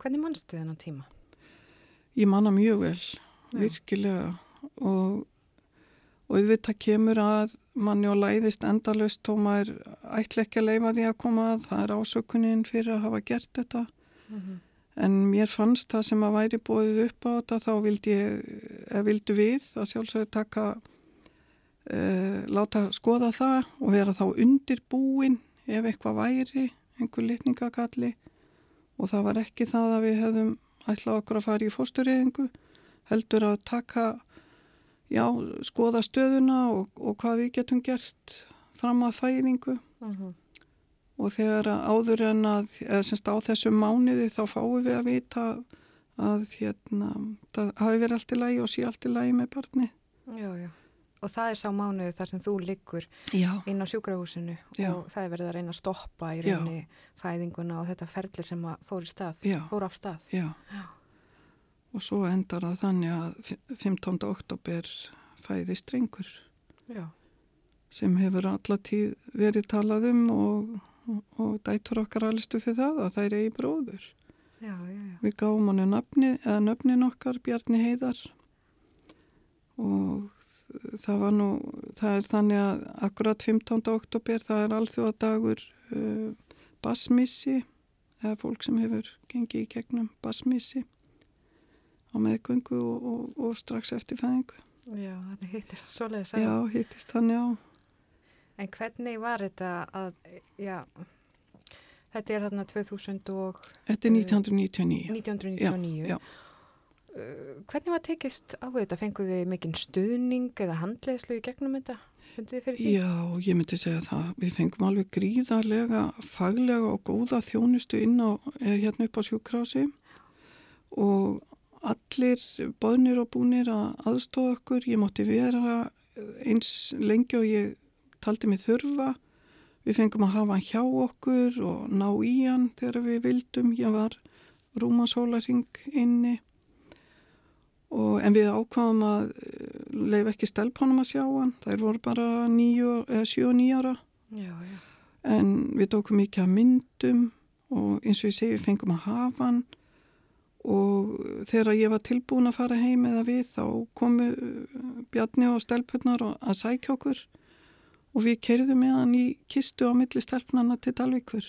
Hvernig mannstu þennan tíma? Ég manna mjög vel, Já. virkilega og, og auðvitað kemur að manni og læðist endalust og maður ætla ekki að leifa því að koma að það er ásökunin fyrir að hafa gert þetta en mér fannst það sem að væri bóðið upp á þetta þá vildi ég, eða vildu við að sjálfsögðu taka uh, láta skoða það og vera þá undirbúin ef eitthvað væri einhver litningakalli. Og það var ekki það að við hefðum ætlað okkur að fara í fóstureyðingu heldur að taka já, skoða stöðuna og, og hvað við getum gert fram að fæðingu. Og þegar áður en að eða semst á þessum mánuði þá fáum við að vita að hérna, það hafi verið allt í lagi og sé allt í lagi með barni Já, já. Og það er sá mánuð þar sem þú liggur Já, inn á sjúkrahúsinu Já. og það er verið að reyna að stoppa í rauninni fæðinguna og þetta ferli sem fór stað, fór af stað. já Já. og svo endar það þannig að fi- 15. oktober fæðist drengur Já. sem hefur alla tíð verið talað um og, og, og dætur okkar alistu fyrir það að það er eigi bróður Já, já, já. Við gáum hann nöfni, eða nöfnin okkar, Bjarni Heiðar og það var nú, það er þannig að akkurat 15. oktober það er alþjóðadagur uh, basmissi eða fólk sem hefur gengið í gegnum basmissi á meðgöngu og, og, og strax eftir fæðingu. Já, þannig hittist svoleiðis að. Já, hittist þannig á. En hvernig var þetta að, já, þetta er þarna 2000 og Þetta er 1999. 1999. Já, Uh, Hvernig var tekist á þetta? Fenguð þið mikinn stuðning eða handleðslu í gegnum þetta? Funduð þið fyrir því? Já, ég myndi segja það. Við fengum alveg gríðarlega, faglega og góða þjónustu inn á, eh, hérna upp á sjúkrási og allir boðnir og búnir að aðstóða okkur. Ég mátti vera eins lengi og ég taldi mig þurfa. Við fengum að hafa hann hjá okkur og ná í hann þegar við vildum. Ég var rúmasólaring inni. Og, en við ákvaðum að leif ekki stelpunum að sjá hann. Þær voru bara 7 og 9 ára. Já, já. En við tókum mikið að myndum og eins og ég segi, við fengum að hafa hann. Og þegar ég var tilbúin að fara heim eða við, þá komu uh, Bjarni og stelpunar að sækja okkur. Og við kerðum með hann í kistu á milli stelpunana til Dalvíkur.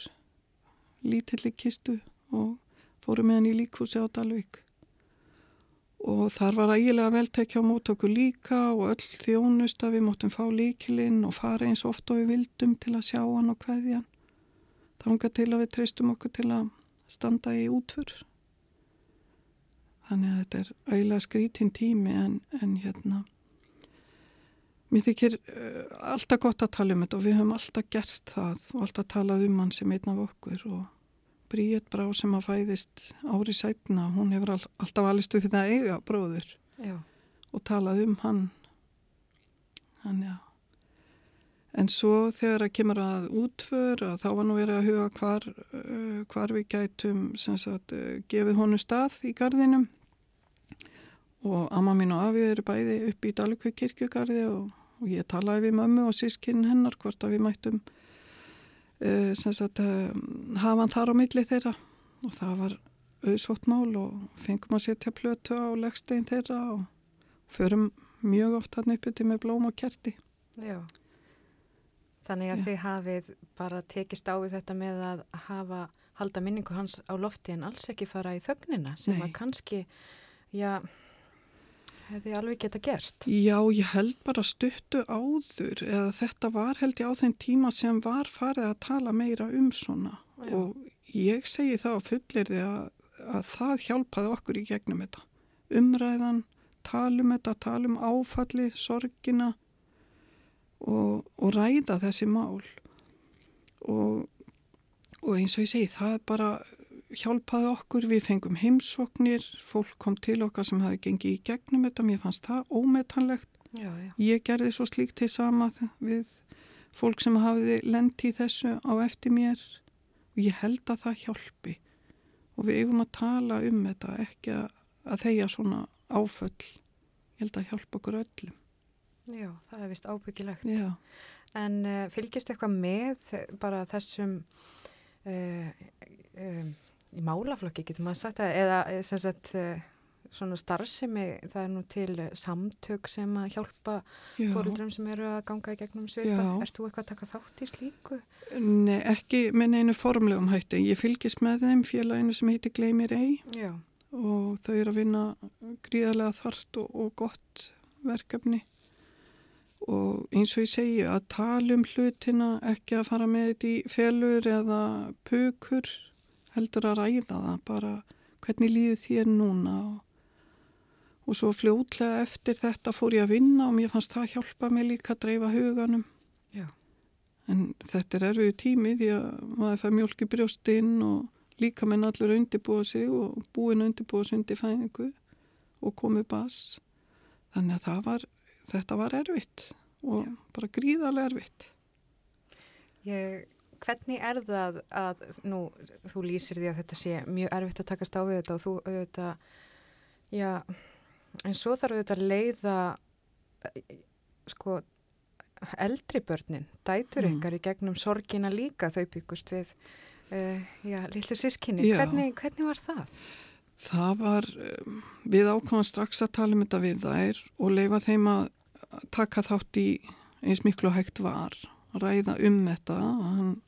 Lítilli kistu og fórum með hann í líkhúsi á Dalvík og þar var ægilega veltekja á mótöku líka og öll þjónust að við móttum fá líkilinn og fara eins oft og við vildum til að sjá hann og kveðja hann. Þanga til að við treystum okkur til að standa í útfur. Þannig að þetta er ægilega skrítin tími en, en hérna mér þykir uh, alltaf gott að tala um þetta og við höfum alltaf gert það og alltaf talað um hann sem einn af okkur og Bríett Brá sem að fæðist ári sætna, hún hefur all, alltaf alistu fyrir það að eiga bróður Já, og talað um hann. Hann, já. En svo þegar að kemur að útför að þá var nú verið að huga hvar, uh, hvar við gætum sem sagt, uh, gefið honu stað í gardinum og amma mín og afi eru bæði upp í Dalukvík kirkjugarði og, og ég talaði við mömmu og sískinn hennar hvort að við mættum sagt, uh, hafa hann þar á milli þeirra og það var auðsvott mál og fengum að setja plötu á leggstein þeirra og förum mjög oft hann uppi til með blóm og kerti. já. Þannig að Já. þið hafið bara tekist á við þetta með að hafa, halda minningu hans á lofti en alls ekki fara í þögnina sem Nei. að kannski, já, hefði alveg geta gerst. Já, ég held bara stuttu áður eða þetta var held ég á þeim tíma sem var farið að tala meira um svona Já. og ég segi það á fullir að, að það hjálpaði okkur í gegnum þetta. Umræðan, talum þetta, talum áfalli, sorgina og, og ræða þessi mál og, og eins og ég segi það er bara hjálpaði okkur, við fengum heimsóknir, fólk kom til okkar sem hafi gengið í gegnum þetta, mér fannst það ómetanlegt. Já, já. Ég gerði svo slíkt til sama við fólk sem hafiði lendi í þessu á eftir mér og ég held að það hjálpi og við eigum að tala um þetta, ekki að, að þeia svona áföll. Ég held að hjálpa okkur öllum. Já, það er vist ábyggilegt. Já. En uh, fylgist eitthvað með bara þessum uh, um, í málaflokki, getur maður sagt það, eða eh, sem sagt uh, svona starfsemi, það er nú til eh, samtök sem að hjálpa Já. fóröldrum sem eru að ganga í gegnum svipa. Já. Ert þú eitthvað að taka þátt í slíku? Nei, ekki með einu formlegum hætti. Ég fylgist með þeim félaginu sem heitir Gleimir Ei Já. og þau eru að vinna gríðarlega þart og, og gott verkefni og eins og ég segi að tala um hlutina ekki að fara með þetta í felur eða pukur heldur að ræða það bara hvernig líður þér núna og, og svo fljótlega eftir þetta fór ég að vinna og mér fannst það hjálpa mig líka að dreifa huganum Já. en þetta er erfið tími því að maður fær mjölk í brjóstinn og líka menn allur undirbúa sig og búin undirbúa sig undir fæðingu og komið bass þannig að það var, þetta var erfitt og Já. bara gríðarlega erfitt Ég, hvernig er það að, nú, þú lýsir því að þetta sé mjög erfitt að takast á við þetta og þú auðvitað, já, en svo þarf auðvitað að leiða, eh, sko, eldri börnin, dætur Mm. ykkar í gegnum sorgina líka, þau byggust við, uh, já, lillu sískinni. Hvernig, hvernig var það? það var, um, við ákvæmum strax að tala um þetta við þær og leifa þeim að taka þátt í eins miklu hægt var ræða um þetta hann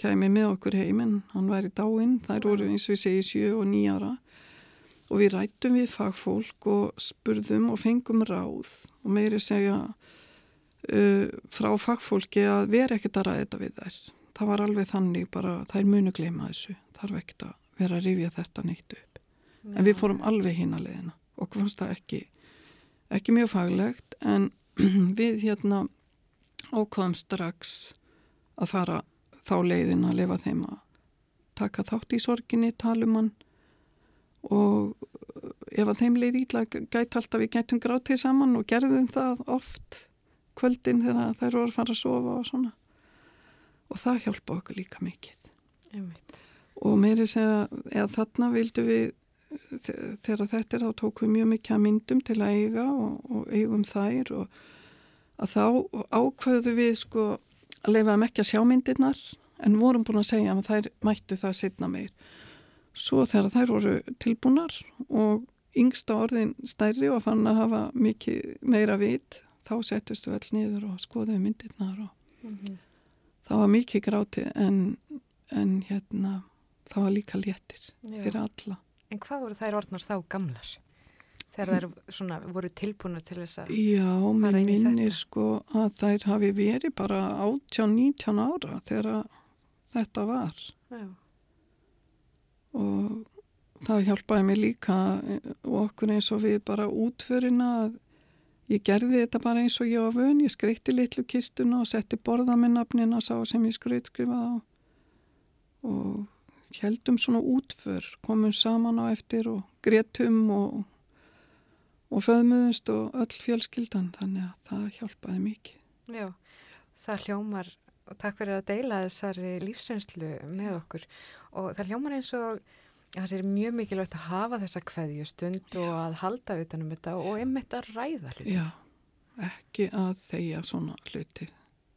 kæmi með okkur heiminn, hann væri dáinn, þær voru eins og við segi sjö og nýjara og við rættum við fagfólk og spurðum og fengum ráð. Og meiri segja uh, frá fagfólki að vera ekkert að ræða þetta við þær. Það var alveg þannig bara, þær munu gleyma þessu, þarf ekkert að vera að rifja þetta neitt upp. En við fórum alveg hinn að leiðina. Okkur fannst það ekki, ekki mjög faglegt. En við hérna ákvaðum strax að fara þá leiðina að lifa þeim að taka þátt í sorginni, tala um hann. Og ef að þeim leið ítla gæti alltaf við gætum grátið saman og gerðum það oft kvöldin þegar þær voru að fara að sofa og svona. Og það hjálpa okkur líka mikið. Einmitt. og meiri segja eða þarna vildu við þe- þegar þetta er þá tókum við mjög mikið að myndum til að eiga og, og eigum þær og að þá ákveðu við sko að leifaðum ekki að sjá myndirnar en vorum búin að segja að þær mættu það setna meir svo þegar þær voru tilbúnar og yngsta orðin stærri og fann að hafa mikið meira vit þá settust við öll niður og skoðuðu myndirnar og Mhm. það var mikið gráti en, en hérna það var líka léttir Já. fyrir alla En hvað voru þær orðnar þá gamlar? Þegar þær svona voru tilbúna til þess að... Já, mér fara inn í minnir þetta. sko að þær hafi verið bara 18-19 ára þegar þetta var Já. og það hjálpaði mér líka eh, og okkur eins og við bara útförina að ég gerði þetta bara eins og ég var vön, ég skreitti litlu kistuna og setti borða með nafnina sá sem ég skreitskrifaði á og heldum svona útför, komum saman á eftir og gretum og, og föðmuðumst og öll fjölskyldan þannig að það hjálpaði mikið. Já, það hljómar, og takk fyrir að deila þessari lífsreynslu með okkur og það hljómar eins og að það sé mjög mikilvægt að hafa þessa kveðju stund og að halda utanum þetta og einmitt að ræða hluti. Já, ekki að þeia svona hluti.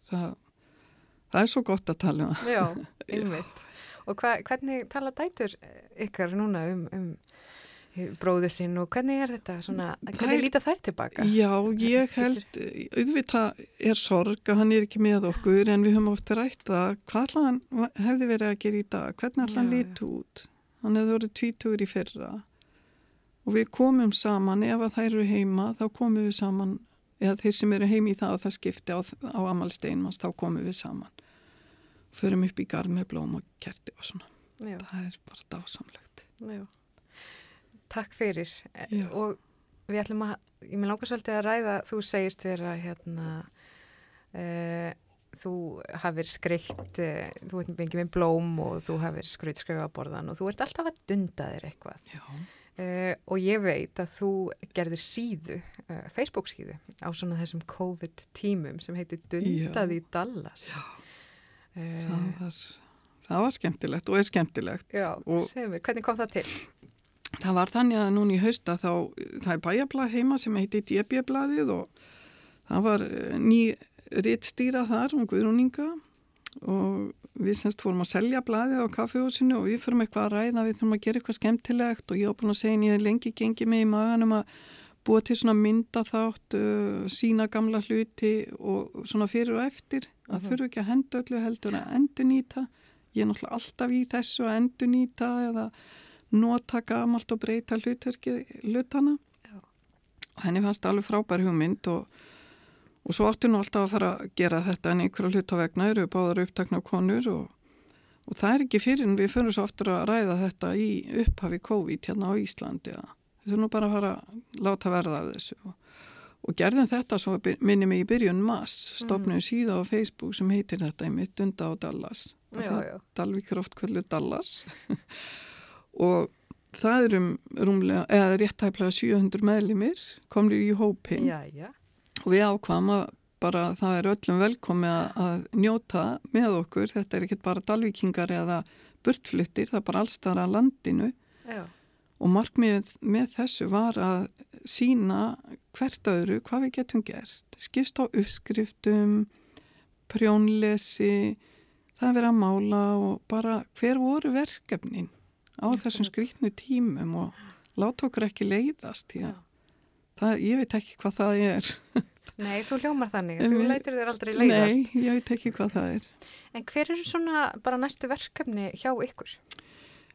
Það, það er svo gott að tala um það. Já, einmitt. Og hva, hvernig tala dætur ykkar núna um, um bróðu sinn og hvernig er þetta svona, hvernig líta þær tilbaka? Já, ég held, auðvitað er sorg að hann er ekki með okkur en við höfum ofta rætt að hvað hann hefði verið að gera í dag, hvernig já. lit út. Hann hefði verið tvítugur í fyrra og við komum saman, ef að þær eru heima þá komum við saman, eða þeir sem eru heimi í það að það skipti á, á Amalsteinmans, þá komum við saman. Förum upp í garð með blóm og kerti og svona. Já, Það er bara dásamlegt. já. Takk fyrir. Já. Og við ætlum að, ég með langar svolítið að ræða, þú segist vera hérna, uh, þú hafir skreitt, uh, þú ert bengið með blóm og þú hafir skreitt skrifa á borðan og þú ert alltaf að dunda þér eitthvað. Já. Uh, og ég veit að þú gerðir síðu, Facebook síðu á svona þessum COVID tímum sem heitir Dundað í Dallas. Það Uh, var, það var skemmtilegt og er skemmtilegt. já, og- segðu mér, hvernig kom það til? Það var þannig að núna í hausta þá, það er bæjablað heima sem heiti DB-blaðið og það var eh, ný rittstýra þar um Guðrúninga og við semst fórum að selja blaðið á kaffehúsinu og við fórum eitthvað að ræða, við þurfum að gera eitthvað skemmtilegt og ég var búin að segja en ég hef lengi gengið mig í maganum að búa til svona myndaþátt, uh, sína gamla hluti og svona fyrir og eftir að Mhm. þurfu ekki að henda öllu heldur að endur nýta. Ég er náttúrulega alltaf í þessu að endur nýta eða nota gamalt og breyta hlutana. Og henni fannst alveg frábær hugmynd og, og svo áttu nú alltaf að fara að gera þetta en einhverja hlutavegna eru báðar upptakna konur og, og það er ekki fyrir en við fyrir svo aftur að ræða þetta í upphafi COVID hérna á Íslandi að við þurfum bara að fara að láta verða af þessu. Og, og gerðum þetta svo minni mig í byrjun mass stopnum síða á Facebook sem heitir þetta í mitt unda á Dallas. Dalvík er oft kvöldu Dallas og það er um rúmlega, eða réttæflega 700 meðlimir komnir í hópin Já, já. og við ákvam að bara það er öllum velkomi að, njóta með okkur, þetta er ekkert bara dalvíkingar eða burtfluttir, það er bara allstara landinu. Já. og markmið með þessu var að sína hvert öðru hvað við getum gert, skipst á uppskriftum, prjónlesi, það er að mála og bara hver voru verkefnin á þessum skrýtnu tímum og láta okkur ekki leiðast það, ég veit ekki hvað það er. Nei, þú hljómar þannig, þú leitir þér aldrei leiðast. Nei, ég veit ekki hvað það er. En hver eru svona bara næstu verkefni hjá ykkur?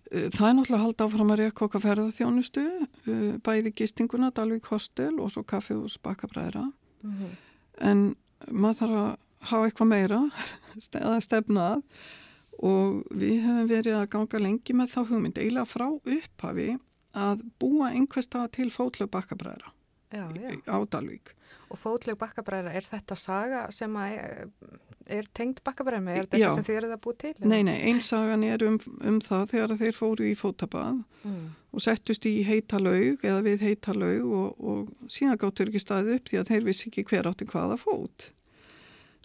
Uh, Það er náttúrulega að halda áfram að reyka okkar ferðarþjónustu, uh, bæði gistinguna, Dalvík Hostel og svo kaffi og spakabræðra. En maður þarf að hafa eitthvað meira að stefna að og við hefum verið að ganga lengi með þá hugmynd, eiginlega frá upphafi að búa einhver stað til fótlög bakkabræðra á Dalvík. Og fótleg bakkabræðra, er þetta saga sem er, er tengd bakkabræðmi? Er þetta eitthvað sem þið eruð að búið til? Nei, nei, einsagan er um, um það þegar þeir fóru í fótabað Mm. og settust í heita laug eða við heita laug og, og síðan gáttur ekki staðið upp því að þeir vissi ekki hver átti hvaða fót.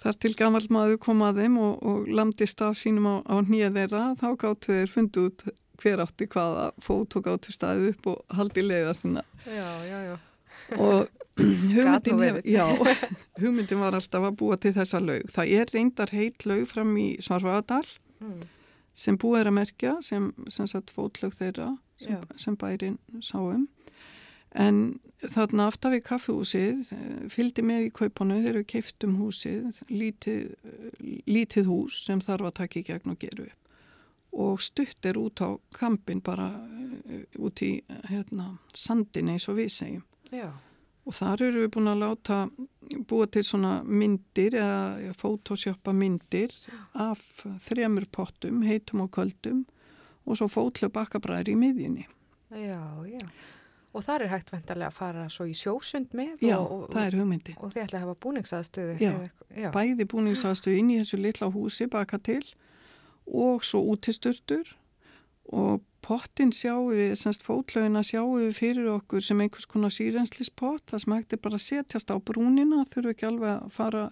Þar til gammal maður kom að þeim og, og lamdist af sínum á, á nýja þeirra þá gáttu þeir fundið út hver átti hvaða fót og gáttu staðið upp og haldi leiða sinna. Já, já, já. Og hugmyndin, hef, já, hugmyndin var alltaf að búa til þessa laug. Það er reyndar heit laug fram í Svarfaðadal Mm. sem búið er að merkja sem, sem sagt fótlög þeirra sem, sem bærin sáum en þarna aftar við kaffehúsið eh, fylgdi með í kaupanu þegar við keiftum húsið lítið, lítið hús sem þarf að taka í gegn og gera upp og stutt er út á kampin bara eh, út í hérna, sandin eins og við segjum Já, og þar eru við búin að láta búa til svona myndir eða fótósjöpa myndir af þremur pottum, heitum og köldum og svo fótlu bakkabræður í miðjunni. já, já. Og þar er hægt vendarlega að fara svo í sjósund með Já, og, og, það er hugmyndi. og þið ætla að hafa búningsaðstöðu. Já. eða já. Bæði búningsaðstu inn í þessu litla húsi baka til og svo útisturtur og pottin sjáum við, semst fótlögina sjáum við fyrir okkur sem einhvers konar sírenslispott, það er bara að setjast á brúnina, þurfu ekki alveg að fara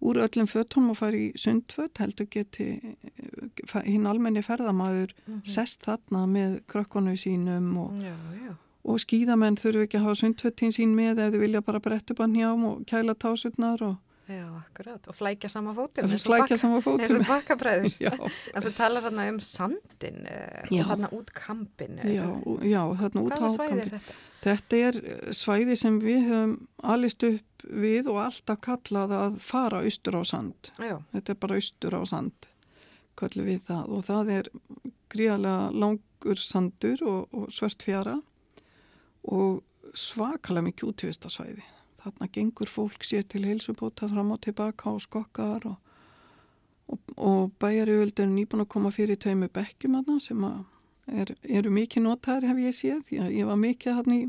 úr öllum fötunum og fara í sundföt, heldur geti eh, hinn almenni ferðamaður sest þarna með krökkonu sínum og, Já, já. Og skýðamenn þurfu ekki að hafa sundfötin sín með ef þau vilja bara bretta upp að njám og kæla tásurnar og Já, akkurat. Og flækja sama fótum. Eins fótum. og bakkabræður. En þú talar hérna um sandin Já. og þarna út kampin. Já, og- já, þarna út er Kambri. þetta? Þetta er eh, svæði sem við höfum alist upp við og alltaf kallað að fara austur á sand. Já, Þetta er bara austur á sand, kallum við það. Og það er gríðarlega langur sandur og, og svört fjara og svakalega mikið útvistasvæði. Þarna gengur fólk sér til heilsubóta fram og tilbaka og skokkar og, og, og bæjarjöld er nýbúin að koma fyrir tveimu bekkjum þarna sem að er, eru mikið notaðar hef ég séð að ég var mikið hann í,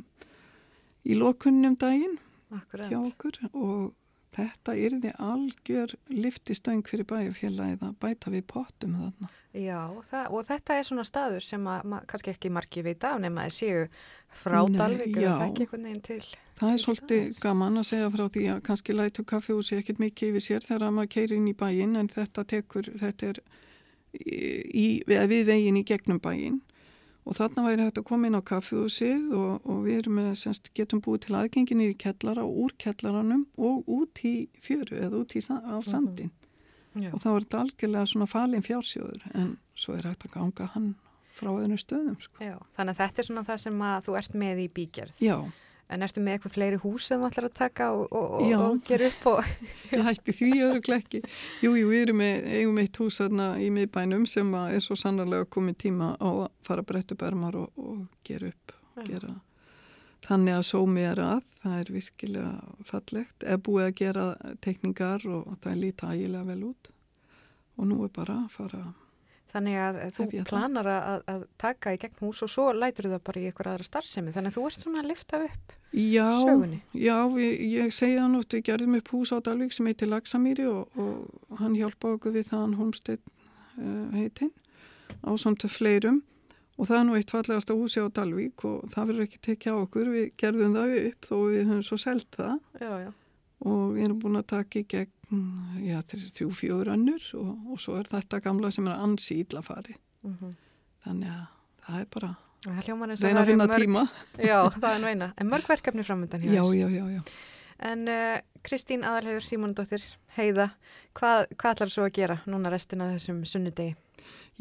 í lokunnum daginn akkurat. hjá okkur og þetta yrði algjör liftistöng fyrir bæjarfélagið að bæta við pottum þarna. Já, það, og þetta er svona staður sem að, ma, kannski ekki margi veit af nema að séu frá já. eða þekki einhvern veginn til. Það er til svolítið staðar. gaman að segja frá því að kannski lætu kaffehúsi ekkert mikið yfir sér þegar maður keirir inn í bæinn en þetta tekur, þetta er í, við, veginn í gegnum bæinn og þarna væri hægt að koma inn á kaffehúsið og, og við erum með, semst, getum búið til aðgenginir í kellara og úr kellaranum og út í fjöru eða út í, á sandin. Já. og þá er þetta algjörlega svona falin fjársjóður en svo er hægt að ganga hann frá öðrum stöðum sko. Já, þannig að þetta er svona það sem að þú ert með í bígerð. Já, En ertu með eitthvað fleiri hús sem þú ætlar að taka og, og, og, og gera upp og... ég hætti því öruglega ekki. Jú, jú, við erum með, eigum eitt hús þarna í miðbænum sem að er svo sannarlega komið tíma á að fara brett upp ermar og, og gera upp. Gera. Þannig að sómi er að, það er virkilega fallegt. Er búið að gera tekningar og það líta ægilega vel út. Og nú er bara að fara, Þannig að þú ég planar að, að taka í gegn hús og svo lætur það bara í eitthvað aðra starfsemi. Þannig að þú ert svona að lifta upp já, sögunni. já, við, ég segi það nátt, við gerðum upp hús á Dalvík sem heitir Lagsamýri og, og hann hjálpa okkur við það hann Holmsteinn uh, heitinn á samt fleirum og það er nú eitt fallegasta húsi á Dalvík og það verður ekki tekið á okkur, við gerðum það upp þó við höfum svo selt það Já, já. Og erum búin að taka í gegn já, þr- þrjú, fjögur önnur og, og svo er þetta gamla sem er ansi illa farið. Mm Þannig að það er bara reyna að finna mörg... tíma. Já, það er nú eina. En mörg verkefni framöndan hjá Já, já, já, já. En uh, Kristín Aðalhefur Símonadóttir, heiða, hvað, hvað ætlar svo að gera núna restina þessum sunnudegi?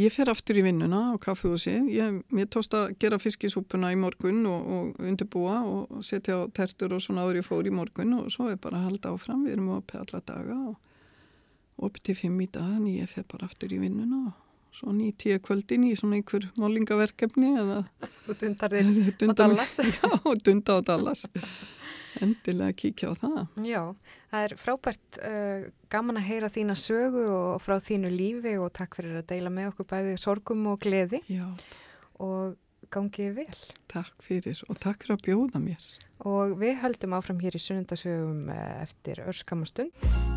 Ég fer aftur í vinnuna á kaffehúsið. Ég, mér tóst að gera fiskisúpuna í morgun og, og undirbúa og setja á tertur og svona ég fór í morgun og svo er bara að halda áfram. Við erum opið alla daga og opið til fimm í dag en ég fer bara aftur í vinnuna og svo nýtt ég kvöldin í svona einhver málingaverkefni eða Þú dundar þér á Dallas. Já, og dunda á Dallas. Endilega kíkja á það. Já, það er frábært uh, gaman að heyra þína sögu og frá þínu lífi og takk fyrir að deila með okkur bæði sorgum og gleði Já, og gangið vel. takk fyrir og takk fyrir að bjóða mér. Og við höldum áfram hér í sunnundasögum eh, eftir örskamastund.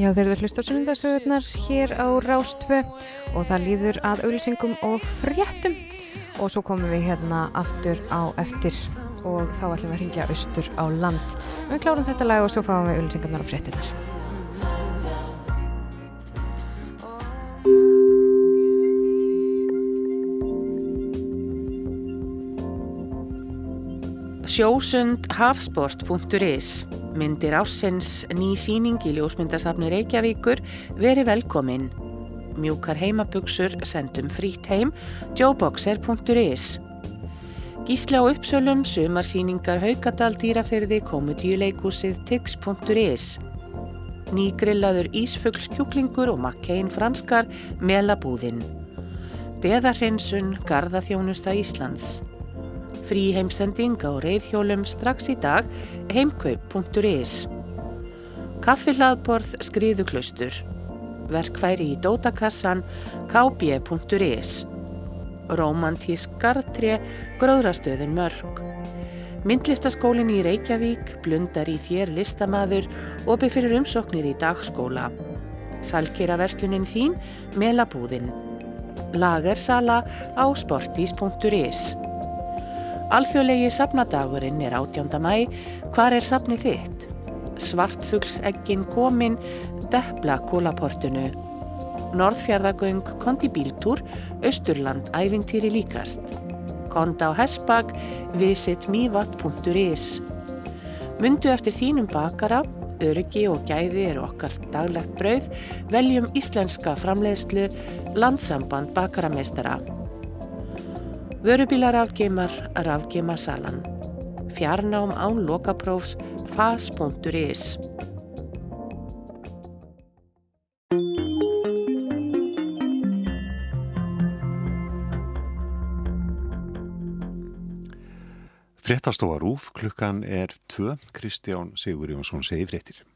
Já, þeir eru að hlusta á sunnundasögurnar hér á Rástvö og það líður að auðlýsingum og fréttum og svo komum við hérna aftur á eftir og þá ætlum við að ringja austur á land. Við klárum þetta lag og svo fáum við auðlýsingarnar og fréttinnar. Sjósundhafsport.is Myndir ársins ný síning í ljósmyndasafni Reykjavíkur veri velkomin. Mjúkar heimabuxur sendum frýtt heim, joeboxer.is. Gísla á uppsölum, sumarsýningar Haukadal dýrafyrði, komudíuleikúsið tix.is. Nýgrillaður ísfuglskjúklingur og makkein franskar, melabúðinn. Beðarhinsun, Garðaþjónusta Íslands. Frí heimsending á reyðhjólum strax í dag, heimkaup.is. Kaffihlaðborð skriðuklustur. Verkværi í Dótakassan, kb.is. Rómantísk garðtré, gróðrastöðin mörg. Myndlistaskólin í Reykjavík, blundar í þér listamaður, opið fyrir umsóknir í dagskóla. Salkera verslunin þín, melabúðin. Lagersala á sportís.is. Alþjóðlegi safnadagurinn er 18. mæ. Hvar er safnið þitt? Svartfuglseggin komin, Depla kólaportunu. Norðfjörðagöng kondi bíltúr, Östurland ævintýri líkast. Konda á Hesbag, visitmívat.is. Mundu eftir þínum bakara, öryggi og gæði eru okkar daglegt brauð, veljum íslenska framleiðslu, landsamband bakarameistara. Vörubílarafgeimar, rafgeimasalan. Fjarnám án lokaprófs, fas.is. Fréttastofa Rúf, klukkan er tvö, Kristján Sigur Jónsson segi fréttir.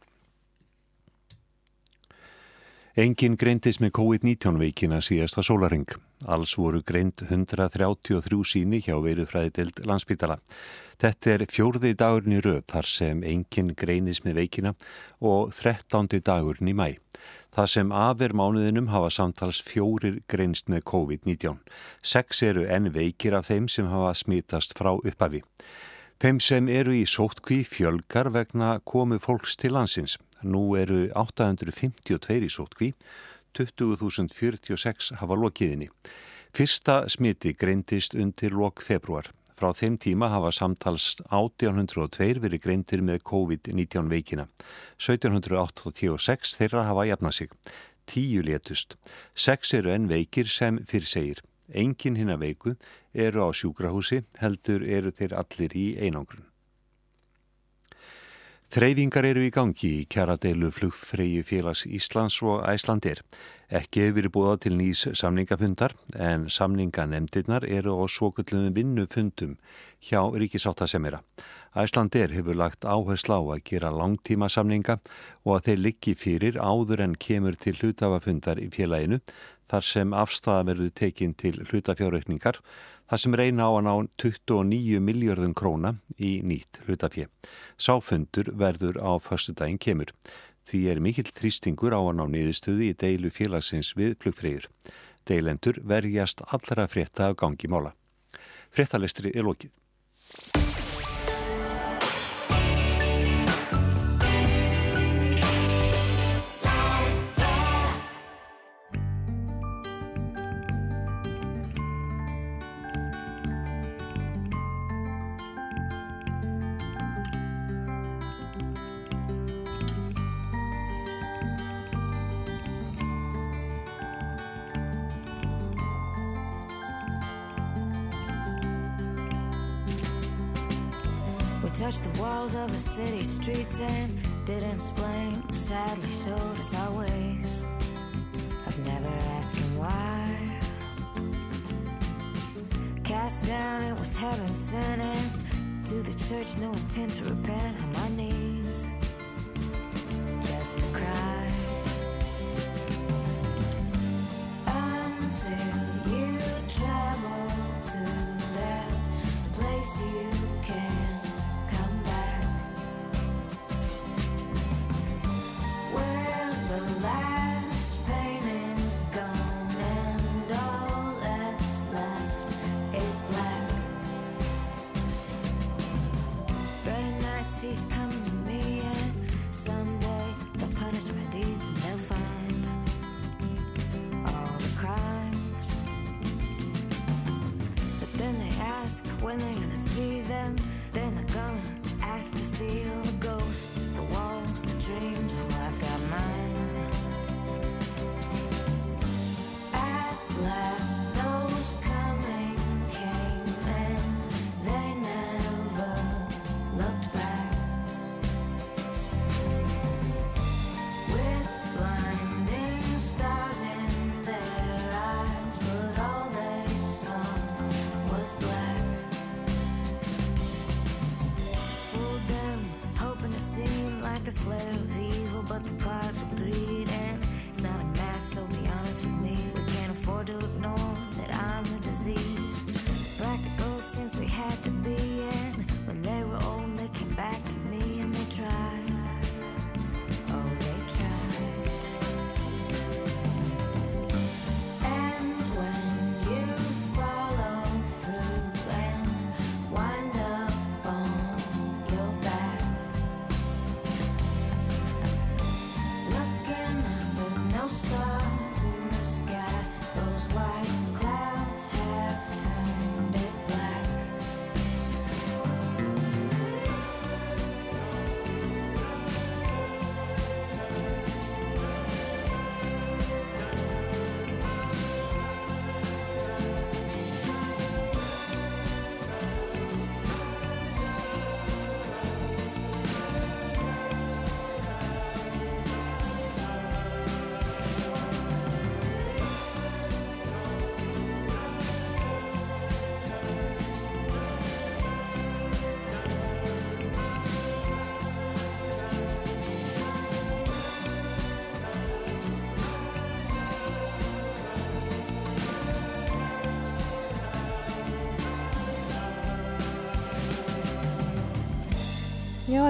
Engin greindist með COVID-19 veikina síðasta sólaring. Alls voru greind 133 síni hjá veirufræðideld landsbytala. Þetta er fjórði dagurinn í röð þar sem engin greinist með veikina og 13. dagurinn í mæ. Það sem afer mánuðinum hafa samtals fjórir greinst með COVID-19. Seks eru enn veikir af þeim sem hafa smitast frá uppafi. Þeim sem eru í sótkví fjölgar vegna komu fólks til landsins. Nú eru 852 í sótkví, 20.046 hafa lokiðinni. Fyrsta smiti greindist undir lok februar. Frá þeim tíma hafa samtals 1802 verið greindir með COVID-19 veikina. 1786 þeirra hafa jafnað sig. Tíu létust. Seks eru enn veikir sem fyrir segir. Engin hinna veiku eru á sjúkrahúsi, heldur eru þeir allir í einangrun. Þreyfingar eru í gangi í kjaradeilu flugfreyju félags Íslands og Æslandir. Ekki hefur verið búið til nýs samningafundar en samninganemdirnar eru á svokullum vinnufundum hjá Ríkisáttasemira. Æslandir hefur lagt áherslu á að gera langtíma samninga og að þeir liggi fyrir áður en kemur til hlutafafundar í félaginu þar sem afstæða verður tekinn til hlutafjárreikningar þar sem reyna á að ná 29 miljardum króna í nýtt hlutafjö. Sáfundur verður á förstu daginn kemur. Því er mikill þrýstingur á að ná niðurstöðu í deilu félagsins við plugfreyjur. Deilendur verjast allra frétta af gangi mála. Fréttalestri er lokið. Didn't explain. Sadly showed us our ways. I've never asked him why. Cast down, it was heaven sent in. To the church, no intent to repent on my knees. Just to cry. When they're gonna see them. Then they're gonna ask to feel the ghosts, the walls, the dreams.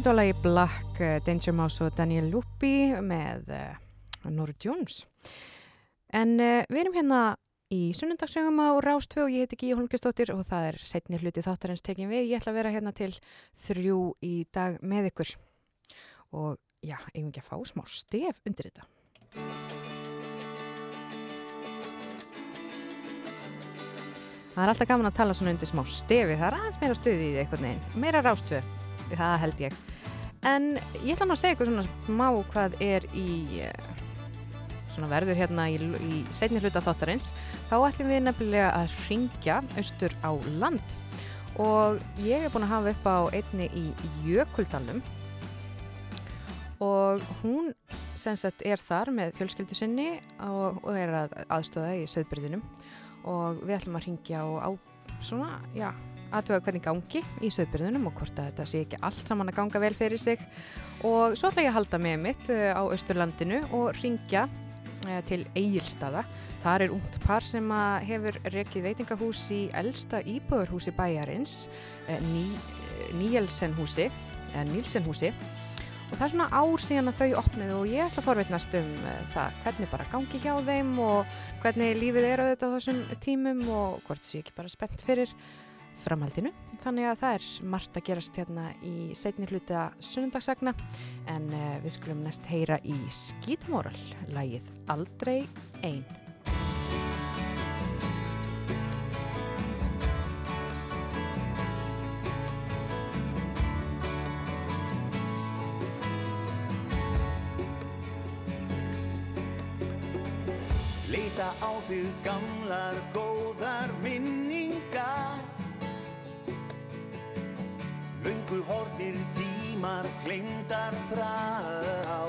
Þetta var lagi Black, eh, Danger Mouse og Daniel Lupi með uh, Nora Jones. En uh, við erum hérna í sunnundagsögum á Rástvö og ég heiti Gíja Holmgjastóttir og það er setni hluti þáttarins tekin við. Ég ætla að vera hérna til þrjú í dag með ykkur. Og já, eigum ekki að fá smá stef undir þetta. Það er alltaf gaman að tala svona undir smá stefi, það er aðeins meira stuði í því einhvern veginn, meira rástvö, það held ég. En ég ætla nú að segja ykkur svona smá hvað er í eh, svona verður hérna í, í setni hluta þáttarins. Þá ætlum við nefnilega að ringja austur á land og ég er búin að hafa upp á einni í Jökuldalum og hún sem sagt er þar með fjölskyldu sinni og, og er að aðstöða í söðbyrðinum og við ætlum að ringja og á svona, já, aðtöða hvernig gangi í söðbyrðunum og hvort að þetta sé ekki allt saman að ganga vel fyrir sig. Og svo ætla ég að halda með mitt eh, á Östurlandinu og ringja eh, til Egilstaða. Þar er ungt par sem hefur rekið veitingahús í elsta íbúðurhúsi bæjarins, eh, Ný, Níelsenhúsi, eða Nílsenhúsi og það er svona ár síðan að þau opnið og ég ætla að forveitnast um það. Hvernig bara gangi hjá þeim og hvernig lífið er á þessum tímum og hvort sé ekki bara spennt fyrir framhaldinu. Þannig að það er margt að gerast hérna í setni hluta sunnundagsagna en uh, við skulum næst heyra í Skítamóral, lagið Aldrei Ein. Leita á þig gamlar góðar minningar Löngu hortir tímar glemdar frá.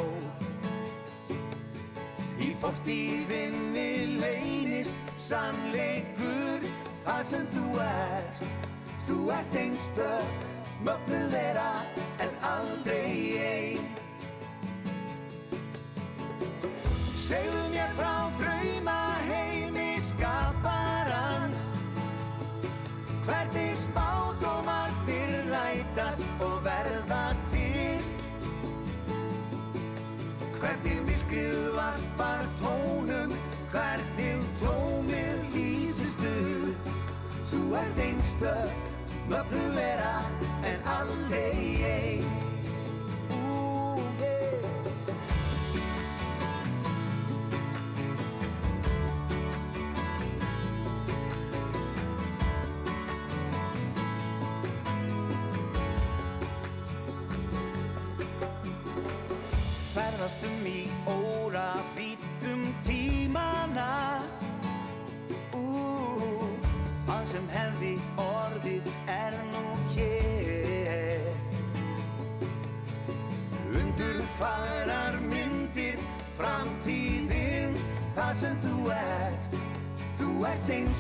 Í fortíðinni leynist sannleikur Það sem þú ert. Þú ert einstök Mögnuð vera en aldrei ein. Segðu mér frá drauma heimi rætast og verða til. Hvernig myrkrið varpar tónum Hvernig tómið lýsist upp. Þú ert einstök, mögnu vera en aldrei ein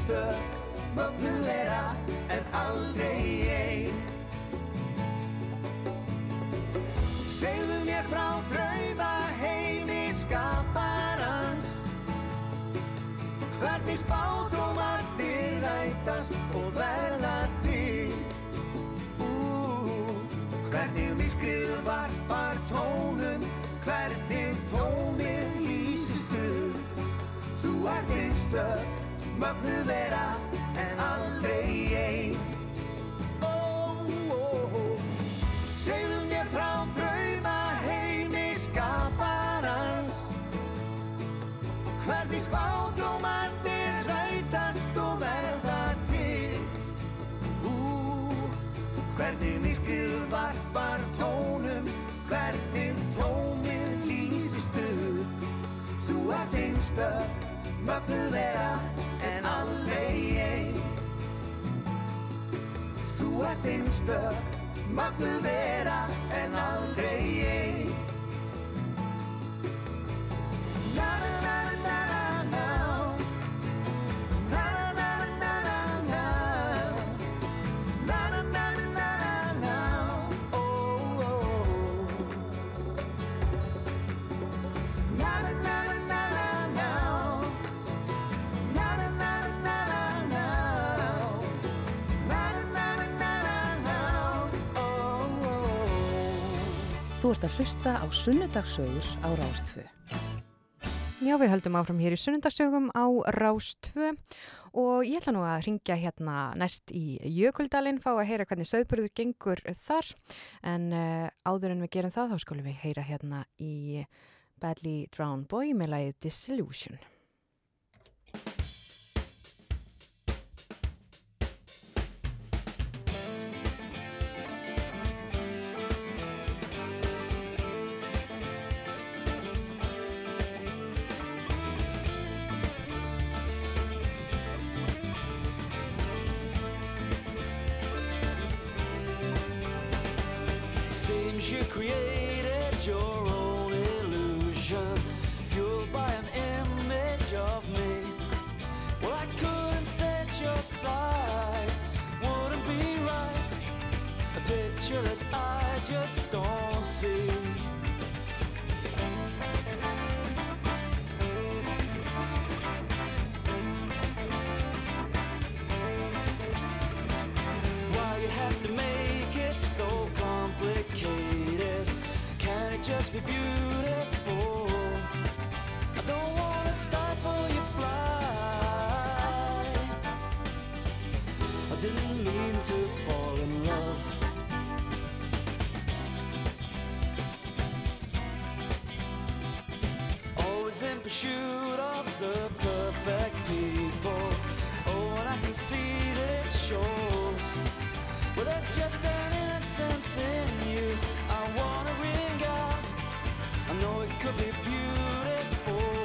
ert einstök, mögnuð vera en aldrei mögnuð vera en aldrei ein. Ó, ó, ó. Segðu mér frá drauma heimi skaparans. Hvernig spádómarnir rætast og verða til. Ú, hvernig myrkrið varpar tónum Hvernig tómið lýsist upp. Þú ert einstök, mögnuð ert einstök, mögnuð ert að hlusta á sunnudagsögur á Rástfö. Já, við höldum áfram hér í sunnundarsögum á Rás 2 og ég ætla nú að ringja hérna næst í Jökuldalinn, fá að heyra hvernig söðburður gengur þar en uh, áður en við gerum það þá skulum við heyra hérna í Badly Drowned Boy með lagið Disillusion. Always in pursuit of the perfect people. Oh, and I can see that it shows. Well, there's just an innocence in you. I wanna ring out. I know it could be beautiful.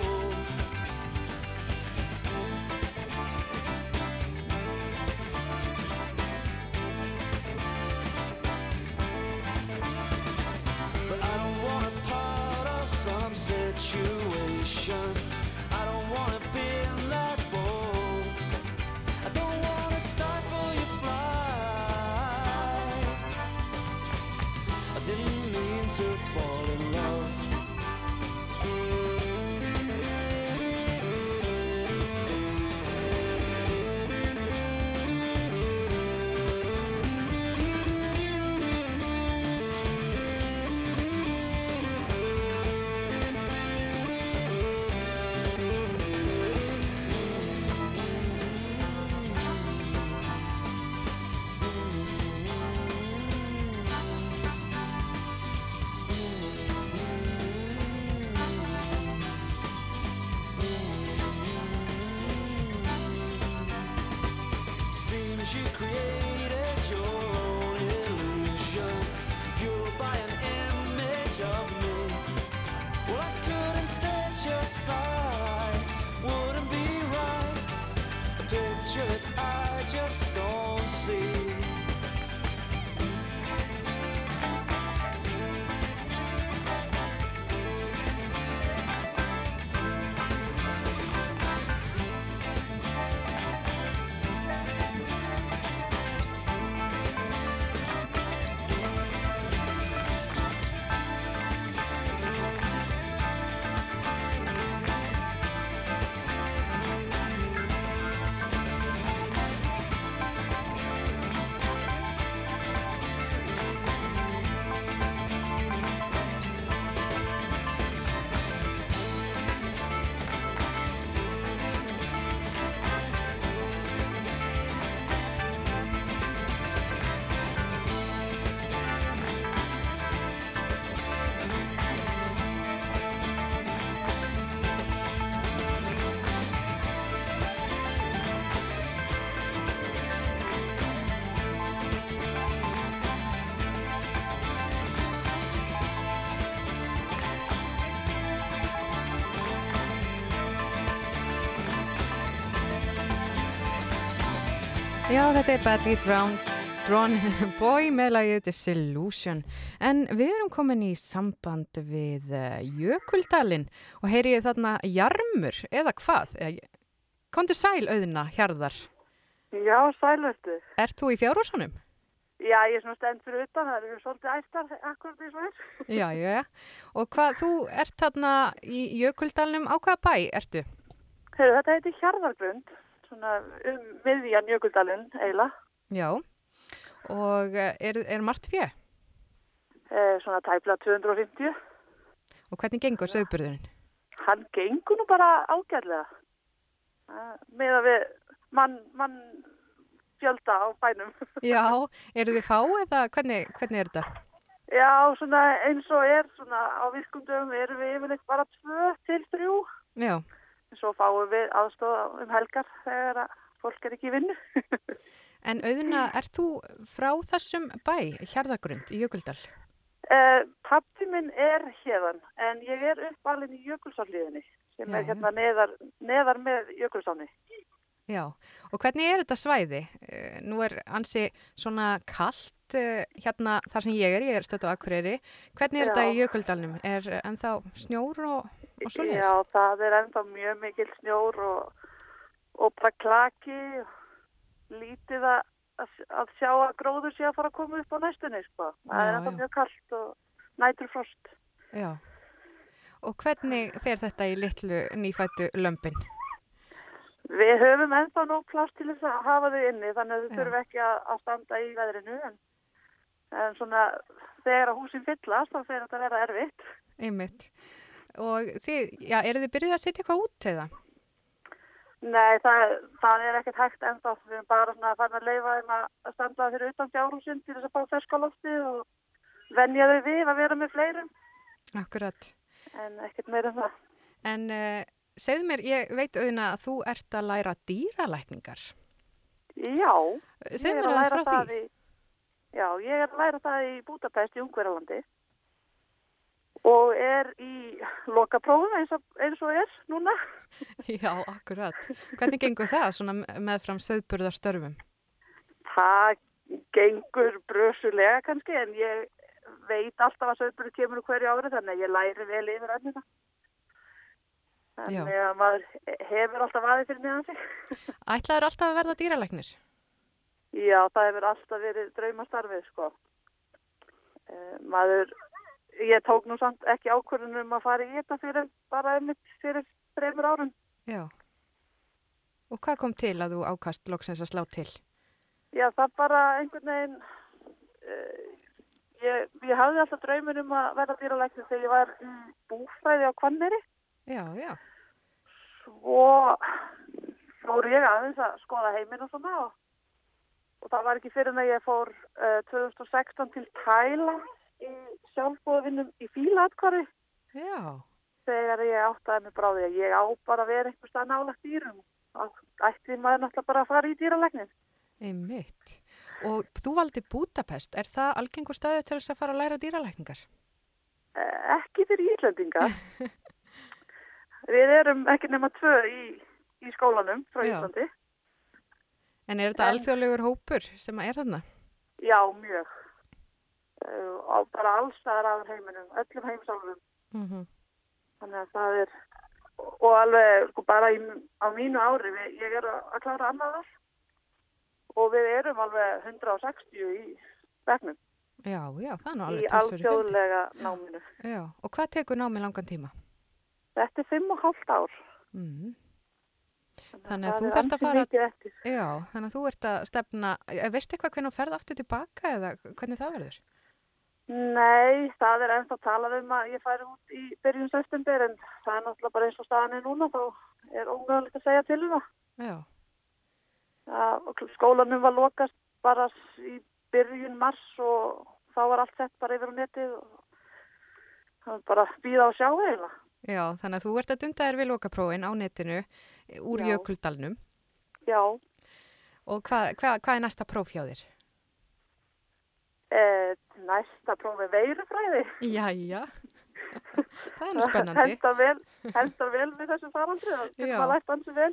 But I Já, þetta er Badly Drown, Drawn Boy með lagið Disillusion. En við erum komin í samband við uh, Jökuldalinn og heyri ég þarna jarmur eða hvað? Kondur sæl auðina, hjarðar. Já, sælvertu. Ert þú í fjárhúsunum? Já, ég er svona stend fyrir utan, það eru svolítið æstar akkurat og er. Já, já, já. Og hvað, þú ert þarna í Jökuldalinn, á hvaða bæ ertu? Heyrðu, þetta heitir Hjarðargrund, svona um miðvíjan Jökuldalinn, eiginlega. Já. Og eh, er, er margt fjö? Eh, svona tæpla 250. Og hvernig gengur sögburðurinn? Hann gengur nú bara ágæðlega. Uh, með að við mann man fjölda á bænum. Já, eru þið fá eða hvernig, hvernig er þetta? Já, svona eins og er, svona á virkundum erum við yfirleitt bara tvö til þrjú. Já, Svo fáum við aðstofa um helgar þegar að fólk er ekki í vinnu. en auðina, ert þú frá þessum bæ, Hjarðagrund í Jökuldal? Uh, pappi minn er hérðan en ég er uppalinn í Jökulsárliðinni sem Já, er hérna neðar, neðar með Jökulsáni. Já, og hvernig er þetta svæði? Eh, Nú er ansi svona kallt eh, hérna þar sem ég er, ég er stödd á Akureyri. Hvernig er Já. þetta í Jökuldalnum? Er ennþá snjór og, og svoleiðis? Já, það er ennþá mjög mikil snjór og, og bara klaki lítið að, að, sjá að gróður sé að fara að koma upp á næstunni, sko. Það Já, er ennþá já. mjög kallt og nætur frost. Já. Og hvernig fer þetta í litlu nýfættu lömpin? Við höfum ennþá nóg pláss til þess að hafa þau inni þannig að þau þurfum ekki að, að standa í veðrinu en, en svona þegar að húsin fyllast þá fer þetta að vera erfitt. Einmitt. Og þið, já, eru þið byrjuð að setja eitthvað út eða? Nei, það, það er ekkert hægt ennþá. Við erum bara svona að fara að leifa þeim að standa fyrir utan fjárhúsin til þess að fá ferskalofti og venja þau við að vera með fleirum Akkurat. en ekkert meira en það. En uh, segðu mér, ég veit auðvitað að þú ert að læra dýralækningar. Já, er mér að aðeins læra frá það því. í, já, ég er að læra það í Budapest í Ungverjalandi og er í lokaprófum eins og, eins og er núna. Já, akkurat. Hvernig gengur það svona meðfram söðburðarstörfum? Það gengur brösulega kannski en ég veit alltaf að söðbúri kemur hverju ári þannig að ég læri vel yfir önnina. Þannig að maður hefur alltaf aðeins fyrir meðan sig. Ætlaður alltaf að verða dýralæknir? Já, það hefur alltaf verið draumastarfið sko. Uh, maður, ég tók nú samt ekki ákvörðun um að fara í þetta fyrir bara einmitt fyrir þreymur árum. Já. Og hvað kom til að þú ákast loksins að slá til? Já, það bara einhvern veginn, uh, ég, ég hafði alltaf draumin um að verða dýralæknir þegar ég var í búfræði á Kvanneri. Já, já. Svo fór ég aðeins að skoða heiminn og svona og, og það var ekki fyrir en að ég fór uh, 2016 til Thailand í sjálfbóðavinnum í fílatkvari Já. þegar ég áttaði mig bráði að ég á bara að vera einhvers stað nálagt dýrum ætti maður náttúrulega bara að fara í dýralegnin. Einmitt. Og þú valdi Budapest. Er það algengur staðu til þess að fara að læra dýralækningar? Uh, ekki fyrir Íslandinga. Við erum ekki nema tvö í, í skólanum frá Já. Íslandi. En er þetta En- alþjóðlegur hópur sem er þarna? Já, mjög. Uh, á bara allstaðar af heiminum, öllum heimsálfum. Mm Þannig að það er, og alveg sko bara í, á mínu ári, við, ég er að að klára annað ár og við erum alveg 160 í er nú í alþjóðlega náminu. Já, og hvað tekur námi langan tíma? Þetta er fimm og hálft ár. Mm. Þannig að það þú þarft að fara... Já, þannig að þú ert að stefna... eh, Veistu eitthvað hvernig þú ferð aftur tilbaka eða hvernig það verður? Nei, það er ennþá talað um að ég færi út í byrjun september en það er náttúrulega bara eins og staðan er núna þá er ómögulegt að segja til um það. Það, skólanum var lokast bara í byrjun mars og þá var allt sett bara yfir á netið og það var bara að býða og sjá eiginlega. Já, þannig að þú ert að dunda þér við lokaprófin á netinu úr. Jökuldalnum. Já, Og hvað, hvað, hvað er næsta próf hjá þér? E, næsta prófi veirufræði. Jæja, það er nú spennandi. Henda vel, vel við þessu faraldri og Já. það lært hansi vel.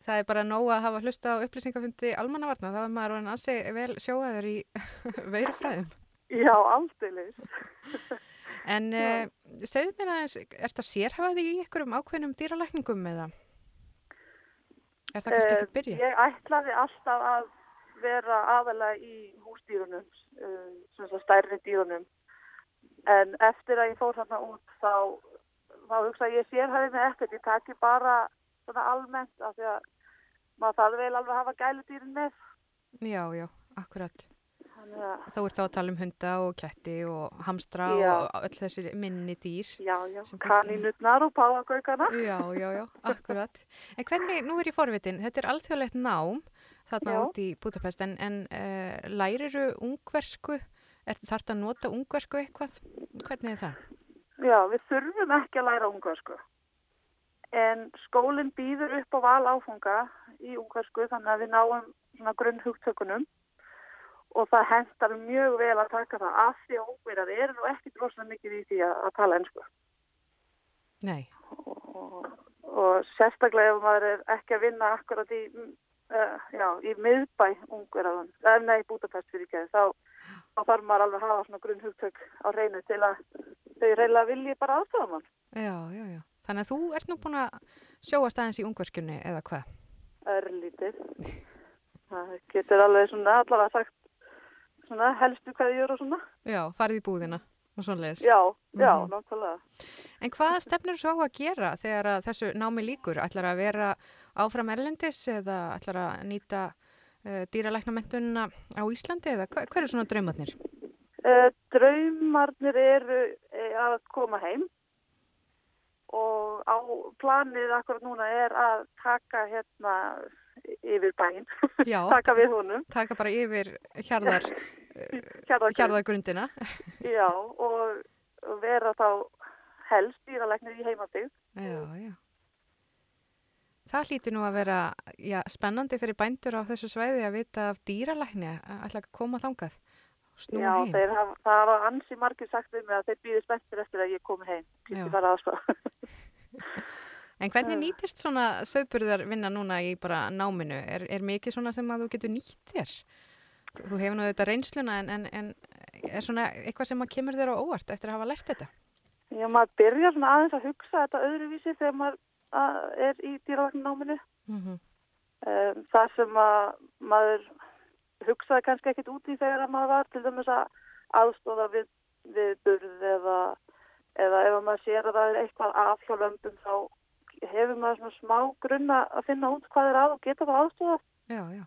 Það er bara nóg að hafa hlusta á upplýsingafundi almannavarna, þá er maður orðinn ansi vel sjóaður í veirufræðum. Já, aldeilis. En uh, segðu mér aðeins, er það sérhafaði í ykkurum ákveðnum dýralækningum eða? Er það kannski Eh, ekki að byrja? Ég ætlaði alltaf að vera aðalega í húsdýrunum, uh, stærri dýrunum. En eftir að ég fór þarna út þá, þá hugsa ég sérhæði mig ekkert. Ég taki bara svona almennt af því að maður þarf vel alveg að hafa gæludýrin með. Já, já, akkurat. Að, Þá ert þá að tala um hunda og ketti og hamstra Já. og öll þessi minni dýr. já, já, kanínutnar og páagaukana. Já, já, já, akkurat. En hvernig, nú er ég forvitin, þetta er alþjóðlegt nám þarna Já. út í Budapest, en, en uh, læriru ungversku? Er þarf að nota ungversku eitthvað? Hvernig er það? Já, við þurfum ekki að læra ungversku. En skólinn býður upp á val áfunga í ungversku þannig að við náum svona grunnhugtökunum og það hendar mjög vel að taka það af því að ungverjar eru nú ekki droslega mikið í því að, að tala ennsku. Nei, Og, og sérstaklega ef maður er ekki að vinna akkurat í, uh, já, í miðbæ ungverjaðan, uh, nei, Budapest fyrir ekki, þá, þá þarf maður alveg að hafa svona grunnhugtök á reynu til að þau reyla vilji bara aðstofa mann. já, já, já. Þannig að þú ert nú búin að sjóast aðeins í ungverskunni eða hvað? örlítið. Það getur alveg svona allavega sagt svona helstu hverjur og svona. Já, farið í búðina og svoleiðis. Já, já, Mhm. náttúrulega. En hvað stefnir svo á að gera þegar að þessu námi líkur? Ætlar að vera áfram erlendis eða ætlar að nýta uh, dýralæknamentuna á Íslandi eða hver, hver er svona draumarnir? Uh, draumarnir eru eh, að koma heim og á planið akkurat núna er að taka hérna yfir bæinn, Já, taka við honum. taka bara yfir hjarðar, Hjarðargrund. hjarðargrundina. Já, og, vera þá helst dýralæknir í heimabygg. Já, já. Það hlýtur nú að vera já, spennandi fyrir bændur á þessu svæði að vita af dýralækni að ætla að koma þangað. og Snúa Já, heim. þeir hafa, það hafa ansi margir sagt við mig að þeir býði spenntir eftir að ég komi heim. Já. En hvernig nýtist svona sögburðar vinna núna í bara náminu? Er, er mikið svona sem að þú getur nýtt þér? Þú, þú hefur nú þetta reynsluna en, en, en er svona eitthvað sem að kemur þér á óvart eftir að hafa lært þetta? Já, maður byrjar svona aðeins að hugsa þetta öðruvísi þegar maður að, er í dýravagnáminu. Mm -hmm. Um, það sem að maður hugsaði kannski ekkit út í þegar að maður var til dæmis að aðstóða við, við burð eða, eða ef maður sér að það er eitthvað af hjá lömbum þá hefur maður svona smá grunna að finna út hvað er að og geta það aðstóða Já, já.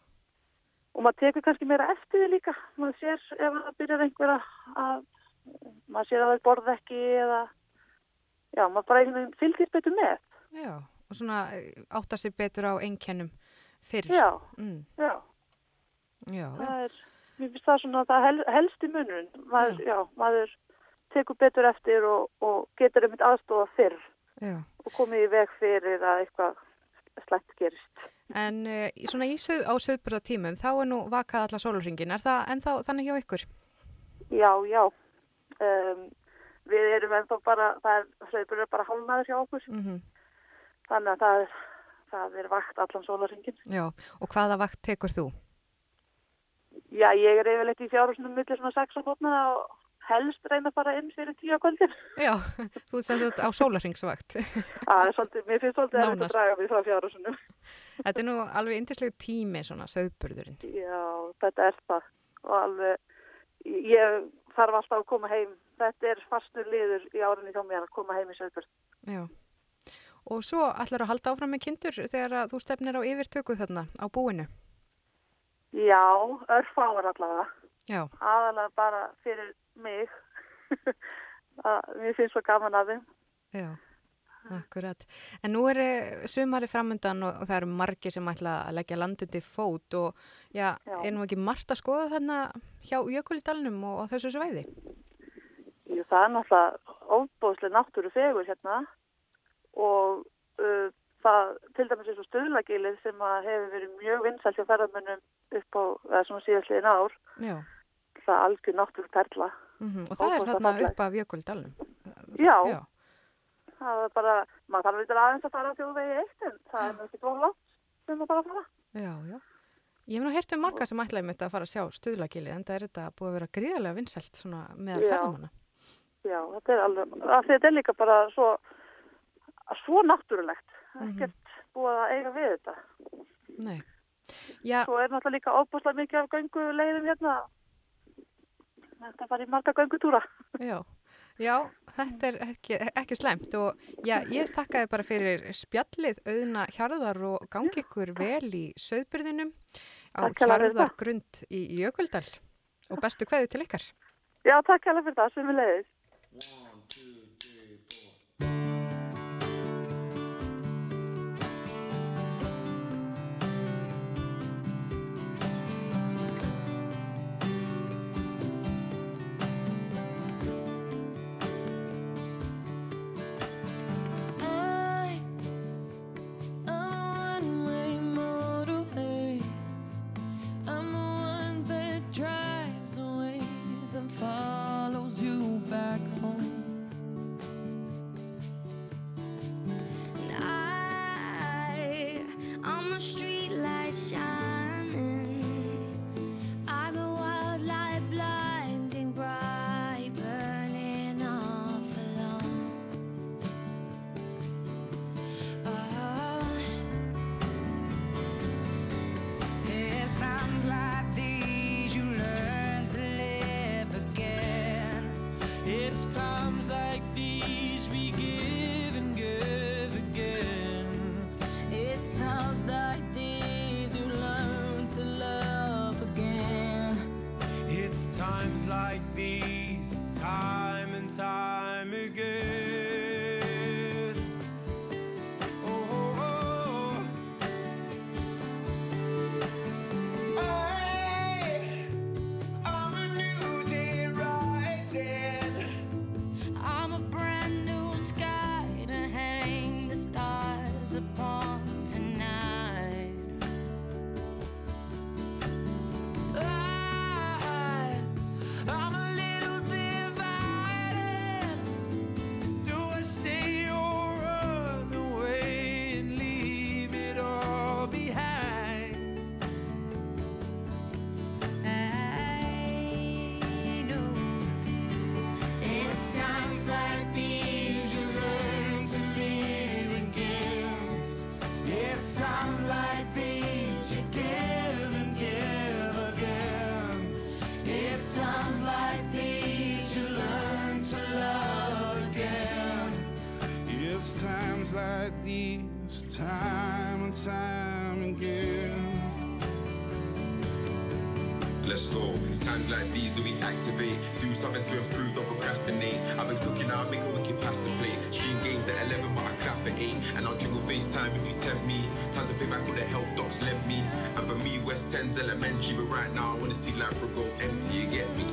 og maður tekur kannski meira eftir því líka maður sér ef það byrjar einhver að, að maður sér að það borð ekki eða já, maður bara einhvern veginn fylgir betur með Já, og svona eh, áttar sér betur á einkennum fyrr. já, Mm, já, já, já. það er mér finnst það svona það hel, helsti munun maður, já. maður tekur betur eftir og, og getur einmitt aðstofa fyrr já. Og komið í veg fyrir að eitthvað slætt gerist En uh, svona í sög, á sögburðatímum þá er nú vakað alla sólurringin. Er það ennþá þannig hjá ykkur? já, já um, við erum ennþá bara það er, er bara hálfnaður hjá okkur Mm þannig að það er, það er vakt allan sólaringin Já, og hvaða vakt tekur þú? Já, ég er yfirleitt í fjárhúsnum millir svona 6 á botna og helst reyna að fara inn fyrir 10 á kvöldin. Já, þú ert sem sagt á sólarringsvakt. Það er svolítið, mér finnst svolítið að Nánast. draga mig frá fjárhúsnum. Þetta er nú alveg indislegu tími svona sögburðurinn. Já, þetta er það og alveg, ég þarf alltaf að koma heim. Þetta er fastur liður í árinni hjá mér að koma heim í sögbjörn. Já. Og svo ætlar að halda áfram með kindur þegar að þú stefnir á yfirtöku þarna á búinu. Já, örfáar allavega. Já, Aðalega bara fyrir mig. að, mér finnst svo gaman að þeim. já, akkurat. En nú er eh, sumari framundan og, og það eru margir sem ætla að leggja landundi fót og já, Já. er nú ekki margt að skoða þarna hjá Jökulidalnum og á þessu svæði? Jú, það er náttúrulega ofbóðslega náttúru fegur hérna og uh, það til dæmis eins og stöðlagilið sem að hefur verið mjög vinsælt hjá ferðarmönnum upp á, eða svona síðastliðin ár, Já. það er algjör náttúru perla. Mm Og það er þarna upp af Jökuldalnum. Já. Já, Það er bara, maður þarf eitthvað aðeins að fara á þjóðvegi eitt en það er náttúrulega ekki dóla. við erum bara fara. Já, já. Ég hef nú heyrt um marga sem ætlaði mitt að fara að sjá stuðlagilið en það er þetta búið að vera gríðarlega vinsælt Já. ferðamanna. Já, þetta er alveg, þetta er líka bara svo, svo náttúrulegt. Mhm. Ekkert búið að eiga við þetta. Nei. Já, Svo er náttúrulega líka óbúslega mikið af göngu leiðum hérna. Þetta var í marga göngutúra. já. Já, þetta er ekki, ekki slæmt og já, ég þakkaði bara fyrir spjallið auðna hjarðar og gangi ykkur vel í söðbyrðinum á hjarðargrund í, Jökuldal og bestu kveði til ykkar. Já, takk hérlega fyrir það sem við leiðis. I docs lent me. And for me, West 10's elementary. But right now, I wanna see go empty, you get me?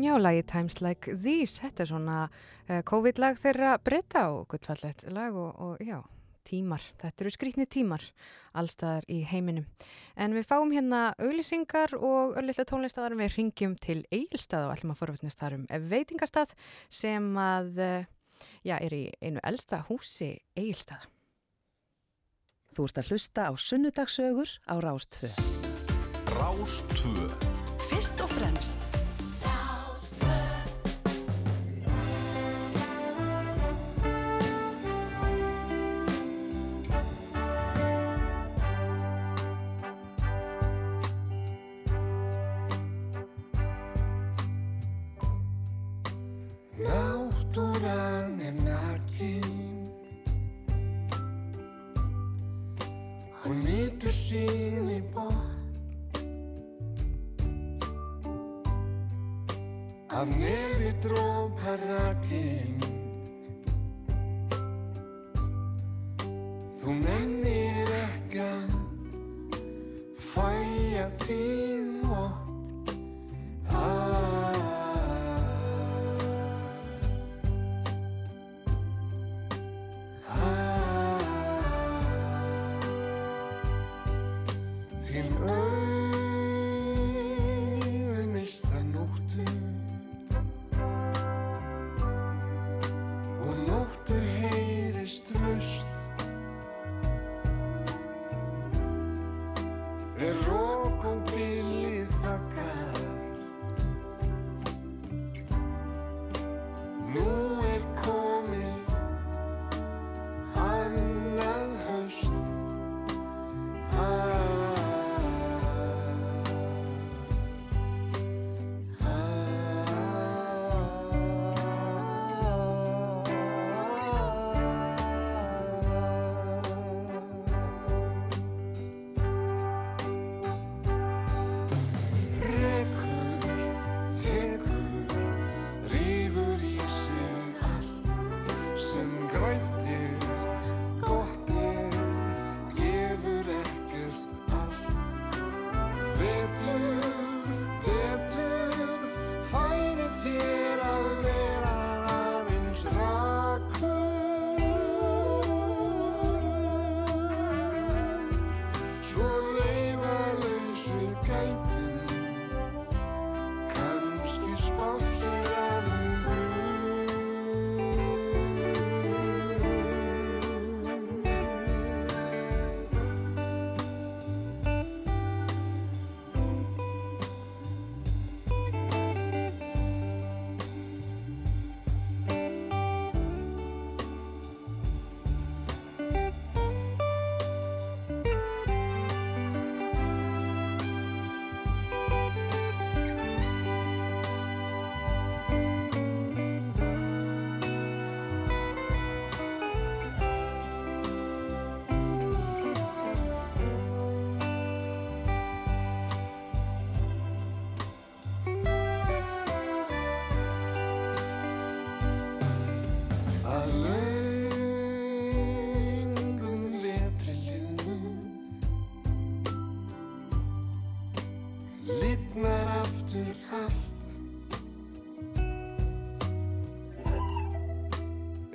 Já, lagi Times Like These, þetta er svona uh, COVID-lag þeirra breyta og gullfallet lag og, og já, tímar. Þetta eru skrýtni tímar allstaðar í heiminum. En við fáum hérna auglýsingar og öllitlega tónlistaðarum við ringjum til Egilstað og ætlum að forvetnast þar um veitingastað sem að, eh, já, er í einu elsta húsi Egilstað. Þú ert að hlusta á sunnudagsögur á Rástfö. Rástvö Fyrst og fremst Náttúran er nakin Hún nýtur sín í bótt Af nefi drópar rakin Þú mennir ekki að fæja þín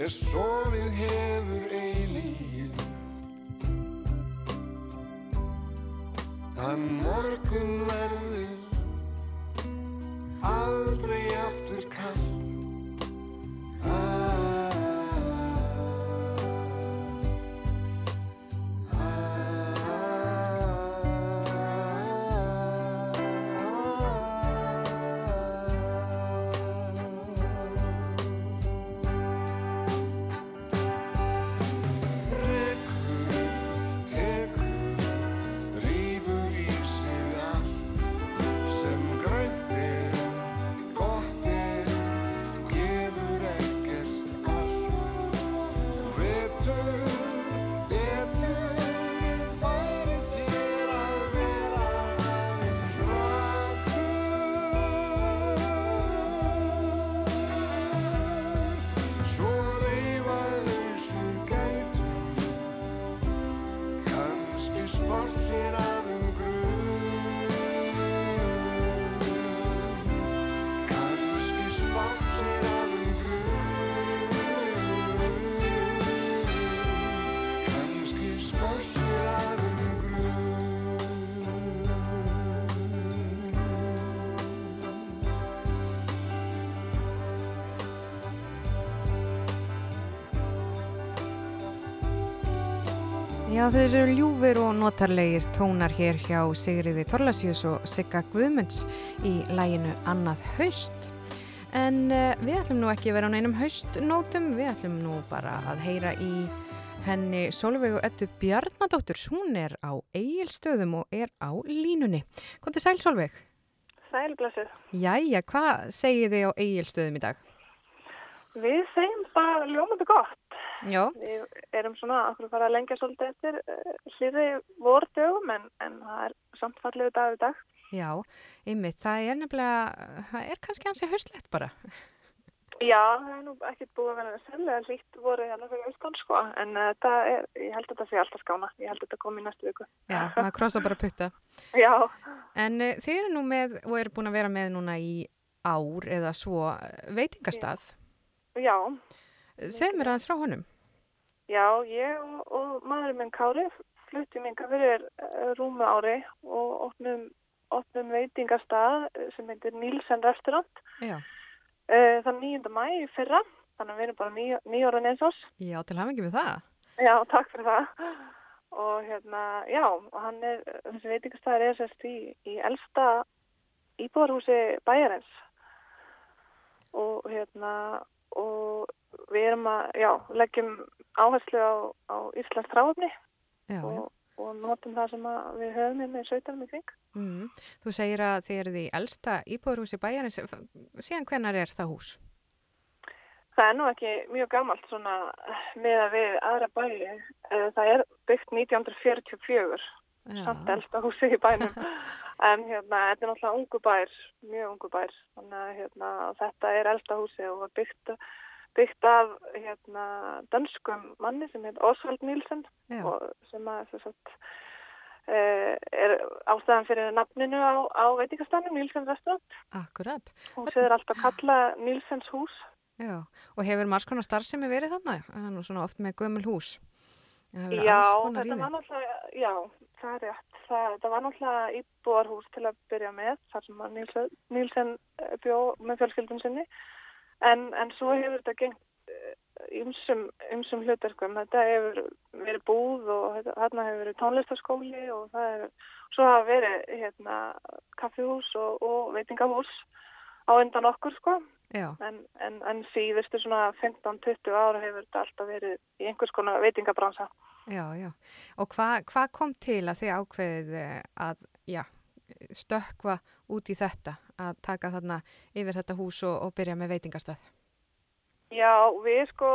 Er sofið Já, þau eru ljúfur og notarlegir tónar hér hjá Sigriði Torlasjós og Sigga Guðmunds í læginu Annað haust. En uh, við ætlum nú ekki að vera á neinum haustnótum, við ætlum nú bara að heyra í henni Solveig og Ettu Bjarnadóttur. Hún er á eigilstöðum og er á línunni. Konti sæl Solveig? Sælblessuð. Jæja, hvað segir þið á eigilstöðum í dag? Við segjum bara ljómandi gott. Já. Við erum svona okkur að fara að lengja svolítið eftir uh, hlýri vordögum en, en það er samt fallegu dag í dag. Já, einmitt, það er nefnilega, það er kannski hansi haustlegt bara. Já, það er nú ekkert búið að vera sérlega hlýtt voru hérna fyrir austan sko, en uh, það er, ég held að þetta sé alltaf skána, ég held að þetta komi í næstu viku. Já, maður krossa bara putta. Já. En uh, þið eru nú með, og eru búin að vera með núna í ár eða svo eh, veitingastað. Já. Segð mér aðeins frá honum. Já, ég og, og maðurinn minn Kári fluttum yngar fyrir uh, rúmu ári og opnum, opnum veitingastað eh, sem heitir Nílsen Restaurant Já. uh, þann 9. mæ fyrra, þannig að við erum bara ný, nýjóra neins Já, til ekki með það. Já, takk fyrir það. Og hérna, já, hann er, þessi veitingastæður er sérst í, í elsta íbúðarhúsi bæjarins. Og hérna, og við erum að, já, leggjum áherslu á, á Íslands þráfni og, og notum það sem við höfum hérna í sveitanum í kring. Mm. Þú segir að þið eruð í elsta íbúðarhúsi bæjarins. Síðan hvenar er það hús? Það er nú ekki mjög gammalt svona með að við aðra bæri. Eh, Það er byggt 1944, Já. samt elsta húsi í bænum. en hérna, þetta er náttúrulega ungu bær, mjög ungu bær. Þannig að hérna, þetta er elsta húsi og var byggt, byggt af hérna, danskum manni sem heit Já. og sem að sagt, eh, er ástæðan fyrir nafninu á, á veitingastannum Nílsen restaurant. Akkurat. Hún séður alltaf kalla Nílsens hús. Já, og hefur margs konar starfsemi verið þarna? Nú svona oft með gömul hús. Já, þetta var náttúrulega, já, það er rétt. Það, það var náttúrulega íbúarhús til að byrja með, þar sem Nílsen eh, bjó með fjölskyldum sinni. En, en svo hefur þetta gengt ymsum, ymsum hlutverkum. Þetta hefur verið búð og þarna hefur verið tónlistaskóli og það hefur, svo hafa verið hérna kaffihús og, og veitingahús á undan okkur sko. En, en, en síðustu svona 15-20 ára hefur þetta alltaf verið í einhvers konar veitingabransa. Já, já. Og hvað hva kom til að þið ákveðið eh, að, já, stökkva út í þetta, að taka þarna yfir þetta hús og, og byrja með veitingastað? Já, við sko,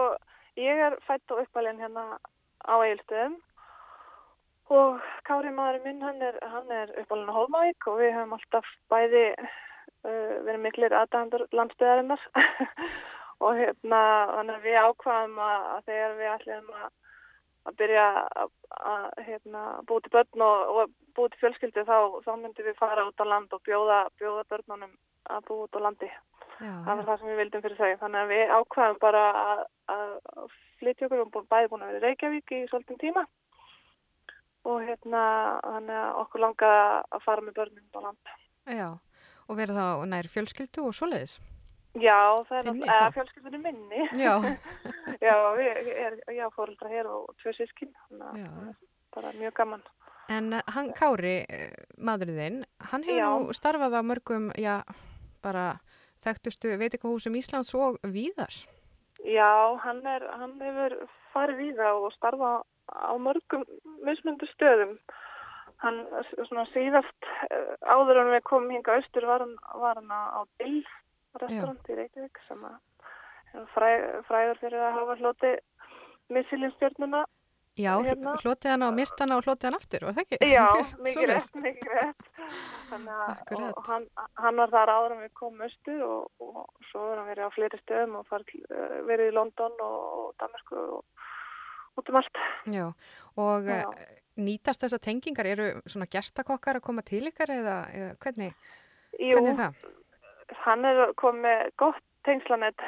ég er fætt og uppalinn hérna á Eilstöðum og Kári maðurinn minn, hann er, er uppalinn á Hólmavík og við höfum alltaf bæði uh, verið miklir aðdæmandur landsbyðarinnar og hérna, við ákvaðum að, að þegar við ætlum að að byrja að, hérna, búið til börn og, og búið til fjölskyldu þá, þá myndum við fara út á land og bjóða, bjóða börnunum að búið út á landi. Já, það var það sem við vildum fyrir þau. Þannig að við ákvaðum bara að, að flytja okkur, búin- bæði búin að vera í Reykjavík í svolítinn tíma og hérna, þannig að okkur langaði að fara með börnum út á land. Já, og verið þá nær fjölskyldu og svoleiðis? Já, það er Þinni náttúrulega þá? fjölskyldunni minni. Já. já, við, er, já, fóreldra hér og tvö sískinn, þannig að það er bara mjög gaman. En eh, hann Kári, eh, maðurinn hann hefur Já. nú starfað á mörgum, já, bara þekktustu veitingahúsum Íslands og víðar. Já, hann, er, hann hefur farið það og starfa á mörgum mismundu stöðum. Hann svona síðast eh, áður en við komum hinga austur var hann, var hann á á Dill restaurant í Reykjavík sem að fræ, fræður fyrir að hafa hloti missilinstjörnuna. Já, Hérna. hlotið hann á, mist hann á og hlotið hann aftur, var það ekki? Já, mikið rétt, mikið rétt. Þannig að Akkurat. og hann, hann var þar áður en við komum austur og, og svo er hann verið á fleiri stöðum og til- eh, verið í London og, og Danmarku og út um allt. Já, og Já. Já. nýtast þessar tengingar, eru svona gestakokkar að koma til ykkar eða, eða hvernig, Jú, hvernig er það? Hann er komið gott tengslanett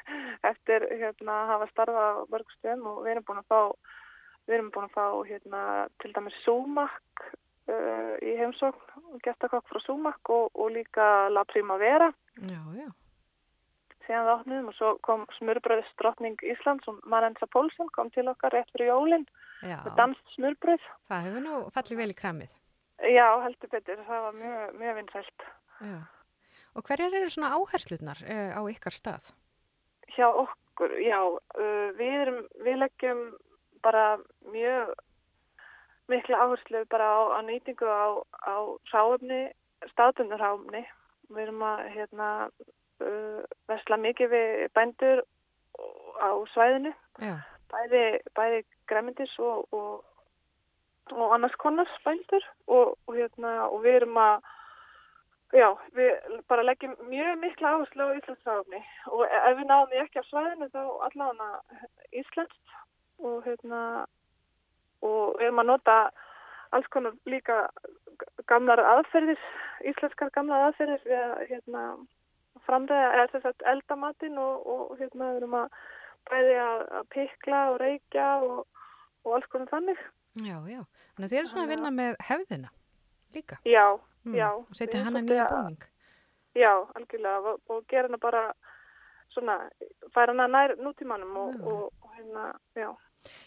eftir hérna, að hafa starfað á mörg stöðum og við erum búin að fá við erum búin að fá hérna, til dæmis Súmak uh, í heimsókn gestakokk frá Súmak og, og líka La Primavera Já, já. síðan það opnum og svo kom smurbröðis drottning Íslands og Marensa Pólsen kom til okkar rétt fyrir jólinn með danst smurbröð. Það hefur nú fallið vel í kramið. Já, heldur betur, það var mjög, mjög vinsælt. Já. Og hverjar eru svona áherslutnar uh, á ykkar stað? Hjá okkur, já, uh, við, erum, við leggjum bara mjög mikla áherslu bara á, á nýtingu á, á ráöfni, staðbundur ráöfni. Við erum að hérna, uh, vesla mikið við bændur á svæðinu, Já. bæði, bæði græmyndis og, og, og annars konars bændur og, og, hérna, og við erum að Já, við bara leggjum mjög mikla áherslu á Íslandsráfni og ef við náðum því ekki á svæðinu þá allavega Íslands og hérna og við erum að nota alls konar líka gamlar aðferðir, íslenskar gamlar aðferðir við að hérna framræða eða þess að elda matinn og, og hérna við erum að bæði að, að pikla og reykja og, og alls konar þannig. Já, já. Þannig að þið eru svona að vinna með hefðina líka. Já, Mm, já. og setja hana nýja búning. Já, algjörlega og, og gera hana bara svona, færa hana nær nútímanum og, og, og hérna, já.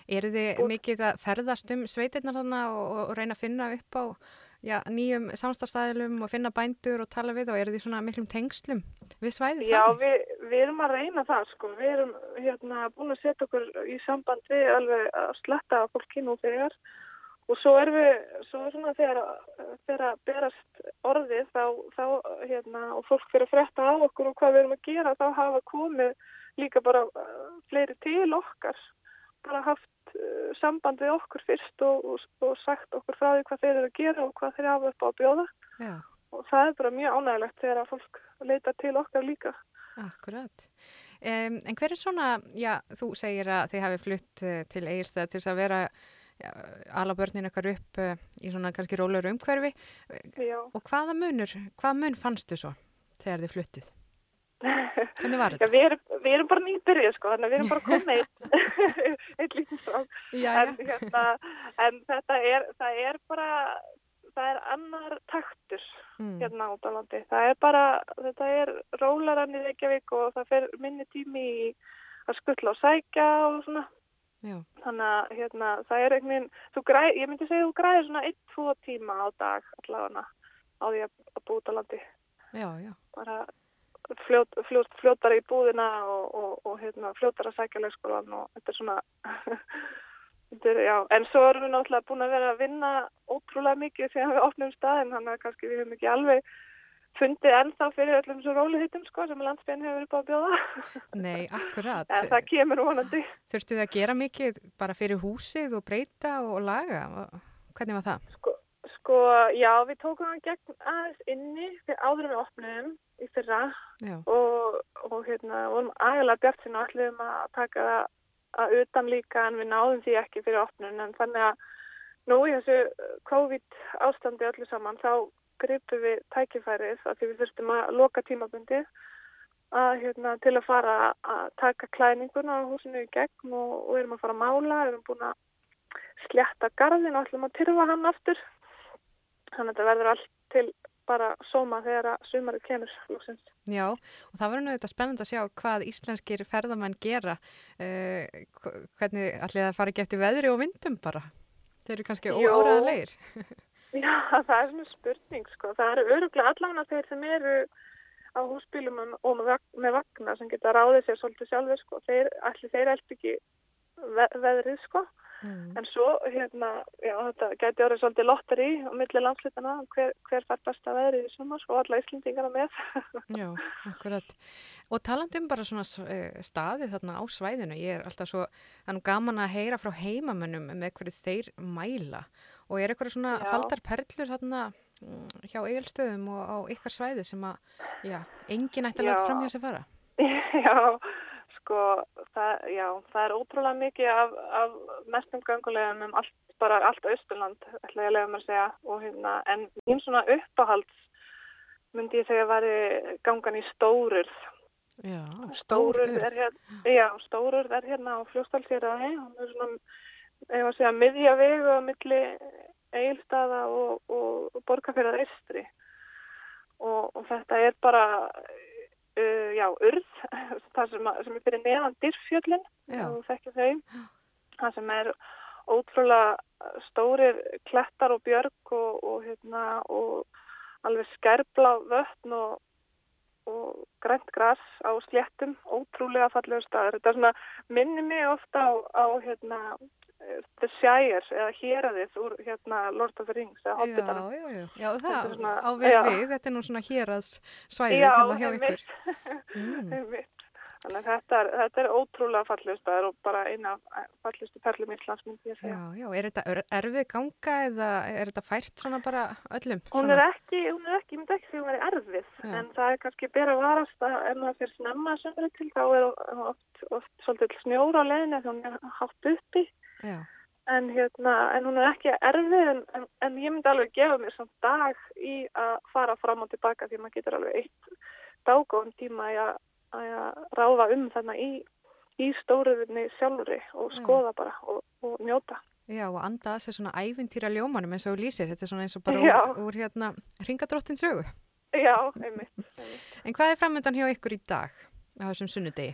Eru þið mikið að ferðast um sveitirnar þarna og, reyna að finna upp á já, nýjum samstafstæðilum og finna bændur og tala við og eru þið svona miklum tengslum við svæðið Já, þannig? við, við erum að reyna það sko, við erum hérna búin að setja okkur í samband við alveg að sletta fólki nú þegar og svo erum við, svo er svona þegar, þegar að berast orðið þá, þá hérna og fólk fyrir að frétta af okkur og hvað við erum að gera þá hafa komið líka bara uh, fleiri til okkar bara haft uh, samband við okkur fyrst og, og, og sagt okkur frá því hvað þeir eru að gera og hvað þeir hafa upp á að bjóða Já, og það er bara mjög ánægilegt þegar að fólk leita til okkar líka. akkurat. Um, en hver er svona, já, þú segir að þið hafi flutt uh, til Egilstað til þess að vera ala börnin ykkar upp uh, í svona kannski rólur umhverfi Já. og hvaða munur, hvaða mun fannstu svo þegar þið fluttuð? Hvernig var Já, við erum, við erum bara nýbyrjuð sko, þannig að við erum bara komið eitt, lítið. Já, en, hérna, en þetta er, það er bara, það er annar taktur Mm. hérna á landi. Það er bara, þetta er rólarann í Reykjavík og það fer minni tími í að skuttla og sækja og svona. Já. Þannig að hérna, það er einhvern veginn, ég myndi segja þú græðir svona 1-2 tíma á dag allavega á því að, að búa út á landi Já, já. bara fljót, fljót, fljótar í búðina og, og, og hérna, fljótar að sækja leikskólan og þetta er svona þetta er, já, en svo erum við náttúrulega búin að vera að vinna ótrúlega mikið þegar við opnum staðin þannig að kannski við höfum ekki alveg fundið ennþá fyrir öllum svo rólihitum sko sem landsbyrn hefur upp á að bjóða Nei, akkurat. en það kemur vonandi Þurftu þið að gera mikið bara fyrir húsið og breyta og laga? Hvernig var það? Sko, já, við tókum hann gegn aðeins inni fyrir áður en við opnum í fyrra og, og hérna, vorum aðeinslega bjart sinna og ætlum að taka það að utan líka en við náðum því ekki fyrir opnun en þannig að nú í þessu COVID ástandi öllu saman þá gripum við tækifærið að því við þurftum að loka tímabundið að, hérna, til að fara að taka klæninguna á húsinu í gegn og, og erum að fara að mála, erum búin að slétta garðin og ætlum að tyrfa hann aftur þannig að þetta verður allt til bara sóma þegar að sumarið kemur lóksins. Já, og það nú þetta spennand að sjá hvað íslenskir ferðamenn gera. Uh, hvernig allir það fara ekki eftir veðri og vindum bara? Þeir eru kannski Jó. Já, það er svona spurning sko. Það eru öruglega allavega þeir sem eru á húsbílum og með, vagn, með vagna sem geta ráðið sér svolítið sjálfur sko. Þeir, allir þeir elst ekki ve veðrið sko. Mm. En svo, hérna, já, þetta gæti orðið svolítið lotteri á milli landslítana hver, hver fær besta veðrið í sumar og alla Íslendingarna með. Já, akkurat. Og talandi um bara svona uh, staði þarna á svæðinu, ég er alltaf svo, er gaman að heyra frá heimamönnum með hverju þeir mæla og er eitthvað svona Já. faldar perlur þarna mm, hjá eigilstöðum og á ykkar svæði sem að, já, engin ætti að láta fram hjá sig fara. já, sko, það, já, það er ótrúlega mikið af, af mestum gangulegum um allt, bara allt Austurland, ætla ég að lega mér að segja, og hérna, en mín svona uppáhalds myndi ég segja væri gangan í Stórurð. Já, stór er urð. hérna, já, Stórurð er hérna á fljóstalsýraði, hann er svona, ef að segja, miðja vegu á milli Egilstaða og, og, og Borgarfjörðar Eistri. Og, og þetta er bara, uh, já, urð, það sem, sem er fyrir neðan Dyrfjöllin, þú þekkir þau, það sem er ótrúlega stórir klettar og björg og, og, hérna, og alveg skerblá vötn og, og grænt gras á sléttum, ótrúlega fallegur staður. Þetta er svona, minni mig ofta á, á hérna, The Shire eða Héraðið úr hérna, Lord of the Rings eða Hobbitanum. Já, já, já. Já, það er svona- á við já. við. Þetta er nú svona héraðs svæðið Já, hérna hjá ykkur. Mm. Þannig þetta er, þetta er ótrúlega fallegur staður og bara eina af fallegustu perlum Íslands myndi ég segja. Já, já, er þetta er- erfið ganga eða er þetta fært svona bara öllum? Hún svona? er ekki, hún er ekki, ég myndi ekki því hún er erfið, Já. en það er kannski bera varast að ef maður fyrir snemma sömri til þá er oft, oft svolítið snjór á leiðinni þegar hún er hátt uppi, en, hérna, en hún er ekki erfið, en, en, en ég myndi alveg gefa mér samt dag í að fara fram og tilbaka því maður getur alveg eitt dágóðum tíma að, að ráða um þarna í, í stóruðinni sjálfuri og skoða bara og, og njóta. já, og anda að sér svona ævintýra ljómanum eins og lýsir. Þetta er svona eins og bara úr, úr hérna ringadróttin sögu. Já, einmitt. En hvað er framöndan hjá ykkur í dag á þessum sunnudegi?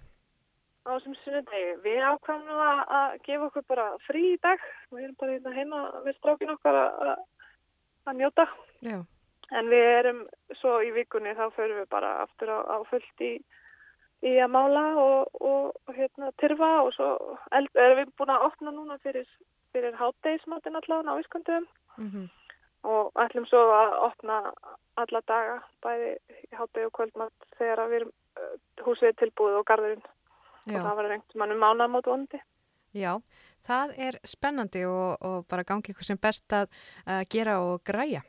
Á þessum sunnudegi. Við ákvæmum að, að gefa okkur bara frí í dag. Við erum bara hérna heima við strákin okkar að, að, njóta. Já. En við erum svo í vikunni þá förum við bara aftur á, á fullt í, í að mála og, og, hérna tyrfa og svo eld, erum við búin að opna núna fyrir, fyrir hátdeismatin allavega á Ískandum Mm og ætlum svo að opna alla daga, bæði hátdegi og kvöldmatt þegar við erum uh, húsið tilbúið og garðurinn Já. og það var reynt mannum mánamót vondi. Já, það er spennandi og, og bara gangi ykkur sem best að, að gera og græja.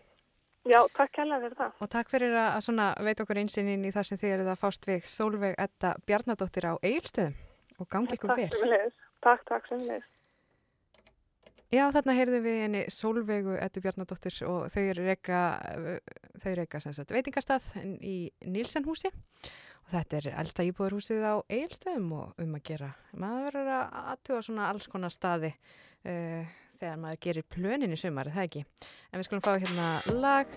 Já, takk kærlega fyrir það. Og takk fyrir að, að svona veit okkur einsinn í það sem þið eruð að fást við Solveig Edda Bjarnadóttir á Egilstöðum og gangi ykkur Takk vel. sömuleiðis. Takk, takk sem leis. Já, þarna heyrðum við henni Solveigu Eddu Bjarnadóttir og þau eru reyka, þau eru reyka sem sagt veitingastað í Nílsenhúsi og þetta er elsta íbúðarhúsið á Egilstöðum og um að gera. Maður verður að aðtuga svona alls konar staði uh, þegar maður gerir plönin í sumar, er það ekki? En við skulum fá hérna lag,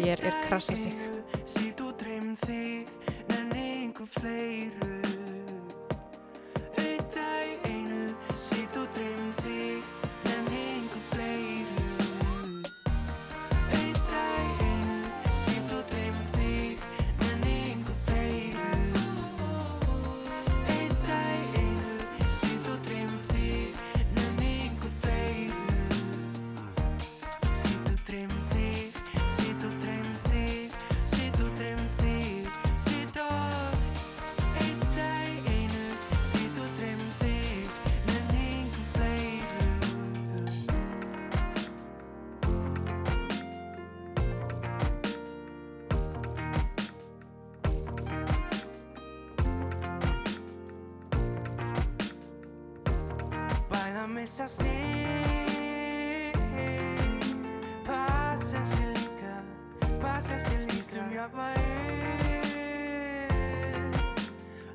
hér er Krassa sig. Missa sig Passa sig líka Passa sig líka Snýst um jafnvægi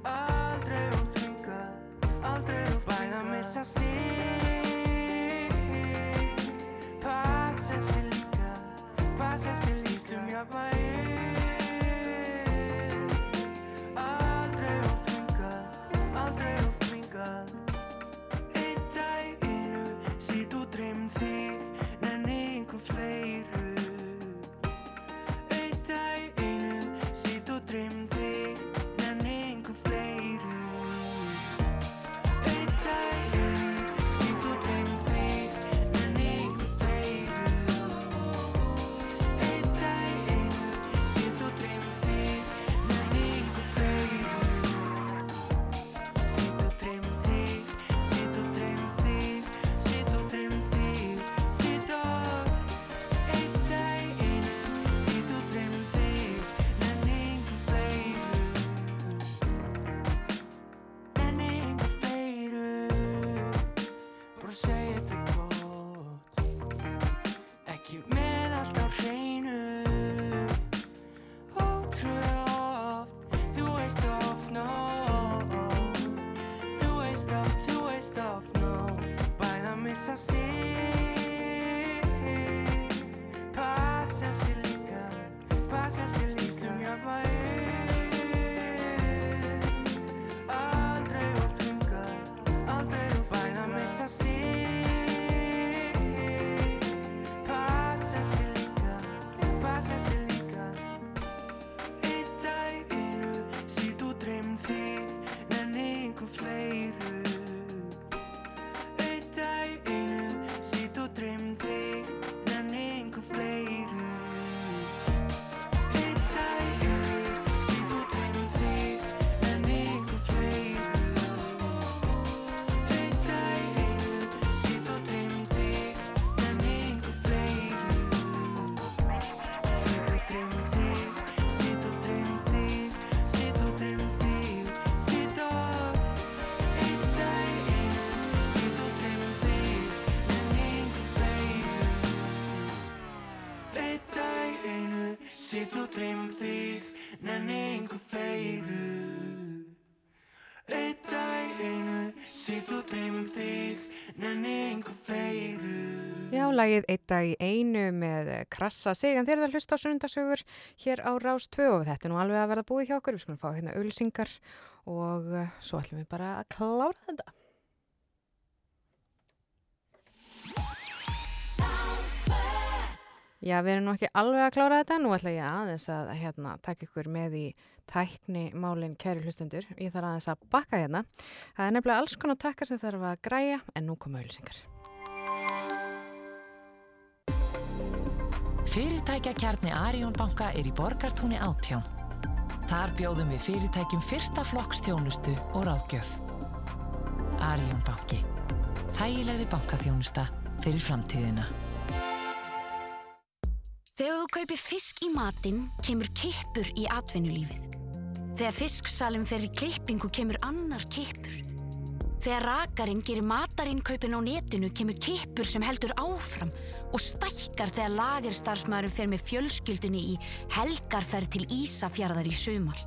Aldrei of þvingað Aldrei of þvingað Bæða missa sig Passa sig líka Passa sig líka Snýst sitt og dreymum þig Nenni einhver fleiru Eitt dag einu Sitt og dreymum þig Nenni einhver fleiru Já, lagið Eitt dag í einu með krassa sig en þeir eru að hlusta á sunnundasögur hér á Rás 2 og þetta er nú alveg að verða búið hjá okkur. Við skulum fá hérna auðlýsingar og eh, svo ætlum við bara að klára þetta. Já, við erum nú ekki alveg að klára þetta, nú ætla ég aðeins að hérna, taka ykkur með í tækni málinn kæri hlustendur. Ég þarf aðeins að bakka hérna. Það er nefnilega alls konar takka sem þarf að græja en nú koma auðlýsingar. Fyrirtækja kjarni Arion banka er í Borgartúni átján. Þar bjóðum við fyrirtækjum fyrsta flokks þjónustu og ráðgjöf. Arion banki. Þægilegri bankaþjónusta fyrir framtíðina. Þegar þú kaupir fisk í matinn kemur kippur í atvinnulífið. Þegar fisksalinn fer í klippingu kemur annar kippur. Þegar rakarinn gerir matarinn kaupin á netinu kemur kippur sem heldur áfram og stækkar þegar lagerstarfsmæðurinn fer með fjölskyldunni í helgarferð til Ísafjarðar í sumar.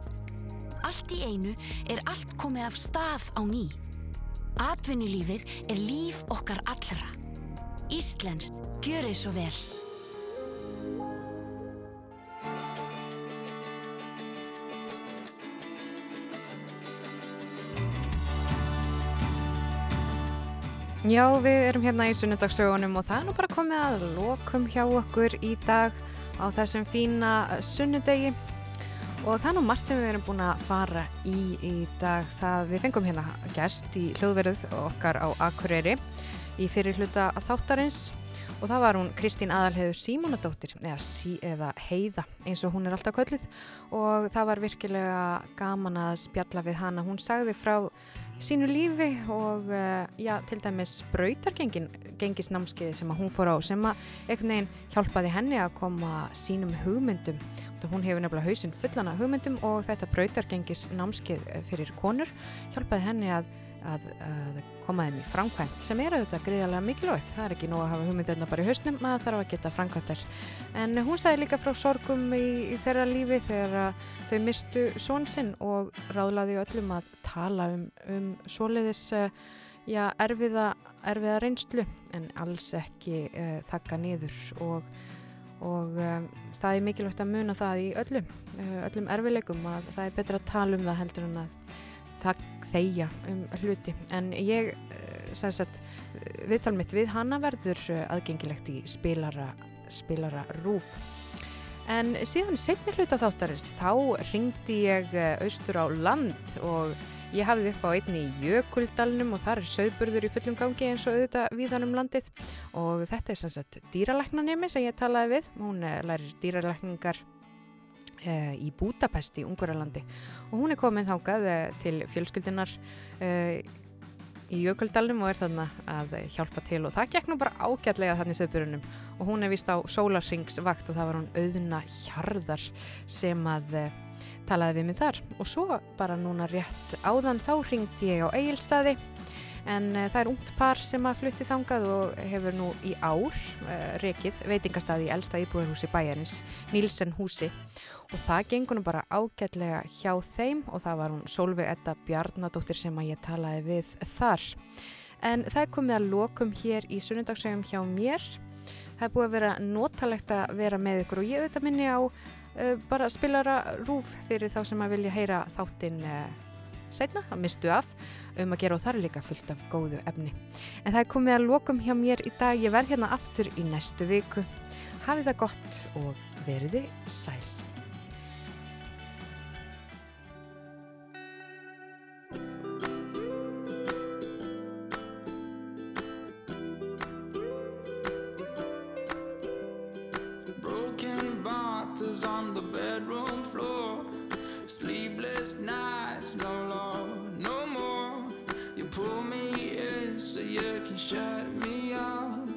Allt í einu er allt komið af stað á ný. Atvinnulífið er líf okkar allra. Íslenskt, gjörið svo vel. Já, við erum hérna í sunnudagssögunum og það er nú bara komið að lokum hjá okkur í dag á þessum fína sunnudegi. Og það er nú margt sem við erum búin að fara í í dag. Það við fengum hérna gest í hljóðverð okkar á Akureyri í fyrir hluta þáttarins og það var hún Kristín Aðalheður Símonadóttir eða, sí, eða Heiða eins og hún er alltaf kölluð. Og það var virkilega gaman að spjalla við hana. Hún sagði frá sínu lífi og uh, já, til dæmis brautargengisnámskeiði sem að hún fór á sem að einhvern veginn hjálpaði henni að koma sínum hugmyndum. Og hún hefur nefnilega hausinn fullana hugmyndum og þetta brautargengisnámskeið fyrir konur hjálpaði henni að, að, að koma þeim í framkvæmt sem er auðvitað greiðarlega mikilvægt. Það er ekki nóg að hafa hugmyndirna bara í hausnum maður þarf að geta framkvæmtar en hún sagði líka frá sorgum í, í þeirra lífi þegar þau mistu són sinn og ráðlaði öllum að tala um, um svoleiðis uh, já, erfiða, erfiða reynslu en alls ekki uh, þakka niður. Og, og um, það er mikilvægt að muna það í öllum, öllum erfileikum að það er betra að tala um það heldur en að það þeia um hluti. En ég sem sagt viðtal mitt við hana verður aðgengilegt í spilara, spilara rúf En síðan setni hluta þáttarins þá ringdi ég austur á land og ég hafði upp á einni í Jökuldalnum og þar er söðburður í fullum gangi eins og auðvitað víðan um landið. Og þetta er sem sagt dýralæknanemi sem ég talaði við. Hún lærir dýralækningar í Budapest í Unguralandi og hún er komin þákað e, til fjölskyldunar e, í Jökuldalum og er þannig að hjálpa til. Og það gekk nú bara ágætlega þannig söðburunum og hún er vist á sólarsingsvakt og það var hún auðna hjarðar sem að talaði við mig þar. Og svo bara núna rétt áðan þá ringdi ég á Egilstaði en það er ungt par sem að flutti þangað og hefur nú í ár uh, rekið veitingastaði í elsta íbúðarhúsi bæjarins Nílsen húsi og það gengur nú bara ágætlega hjá þeim og það var hún Solveig Edda Bjarnadóttir sem að ég talaði við þar. En það komið að lokum hér í sunnundagsögum hjá mér. Það er búið að vera notalegt að vera með ykkur og ég auðvitað minni á uh, bara spilara rúf fyrir þá sem að vilja heyra þáttinn uh, setna, að mistu af um að gera og þar er líka fullt af góðu efni. En það er komið að lokum hjá mér í dag. Ég verð hérna aftur í næstu viku. Hafið það gott og veriði sæl. On the bedroom floor. Sleepless nights, no Lord, no more. You pull me in so you can shut me out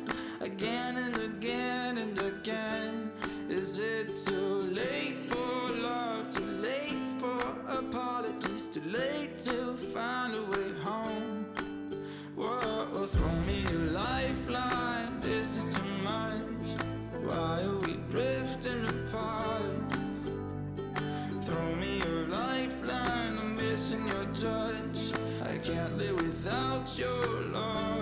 again and again and again. Is it too late for love? Too late for apologies? Too late to find a way home? Whoa, throw me a lifeline. Why are we drifting apart? Throw me your lifeline, I'm missing your touch. I can't live without your love.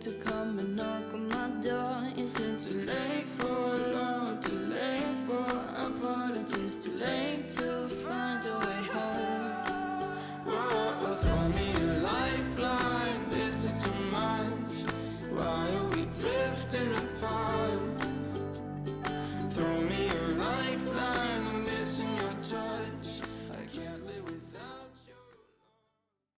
to come and knock on my door. Is it too late for love? Too late for apologies? Too late to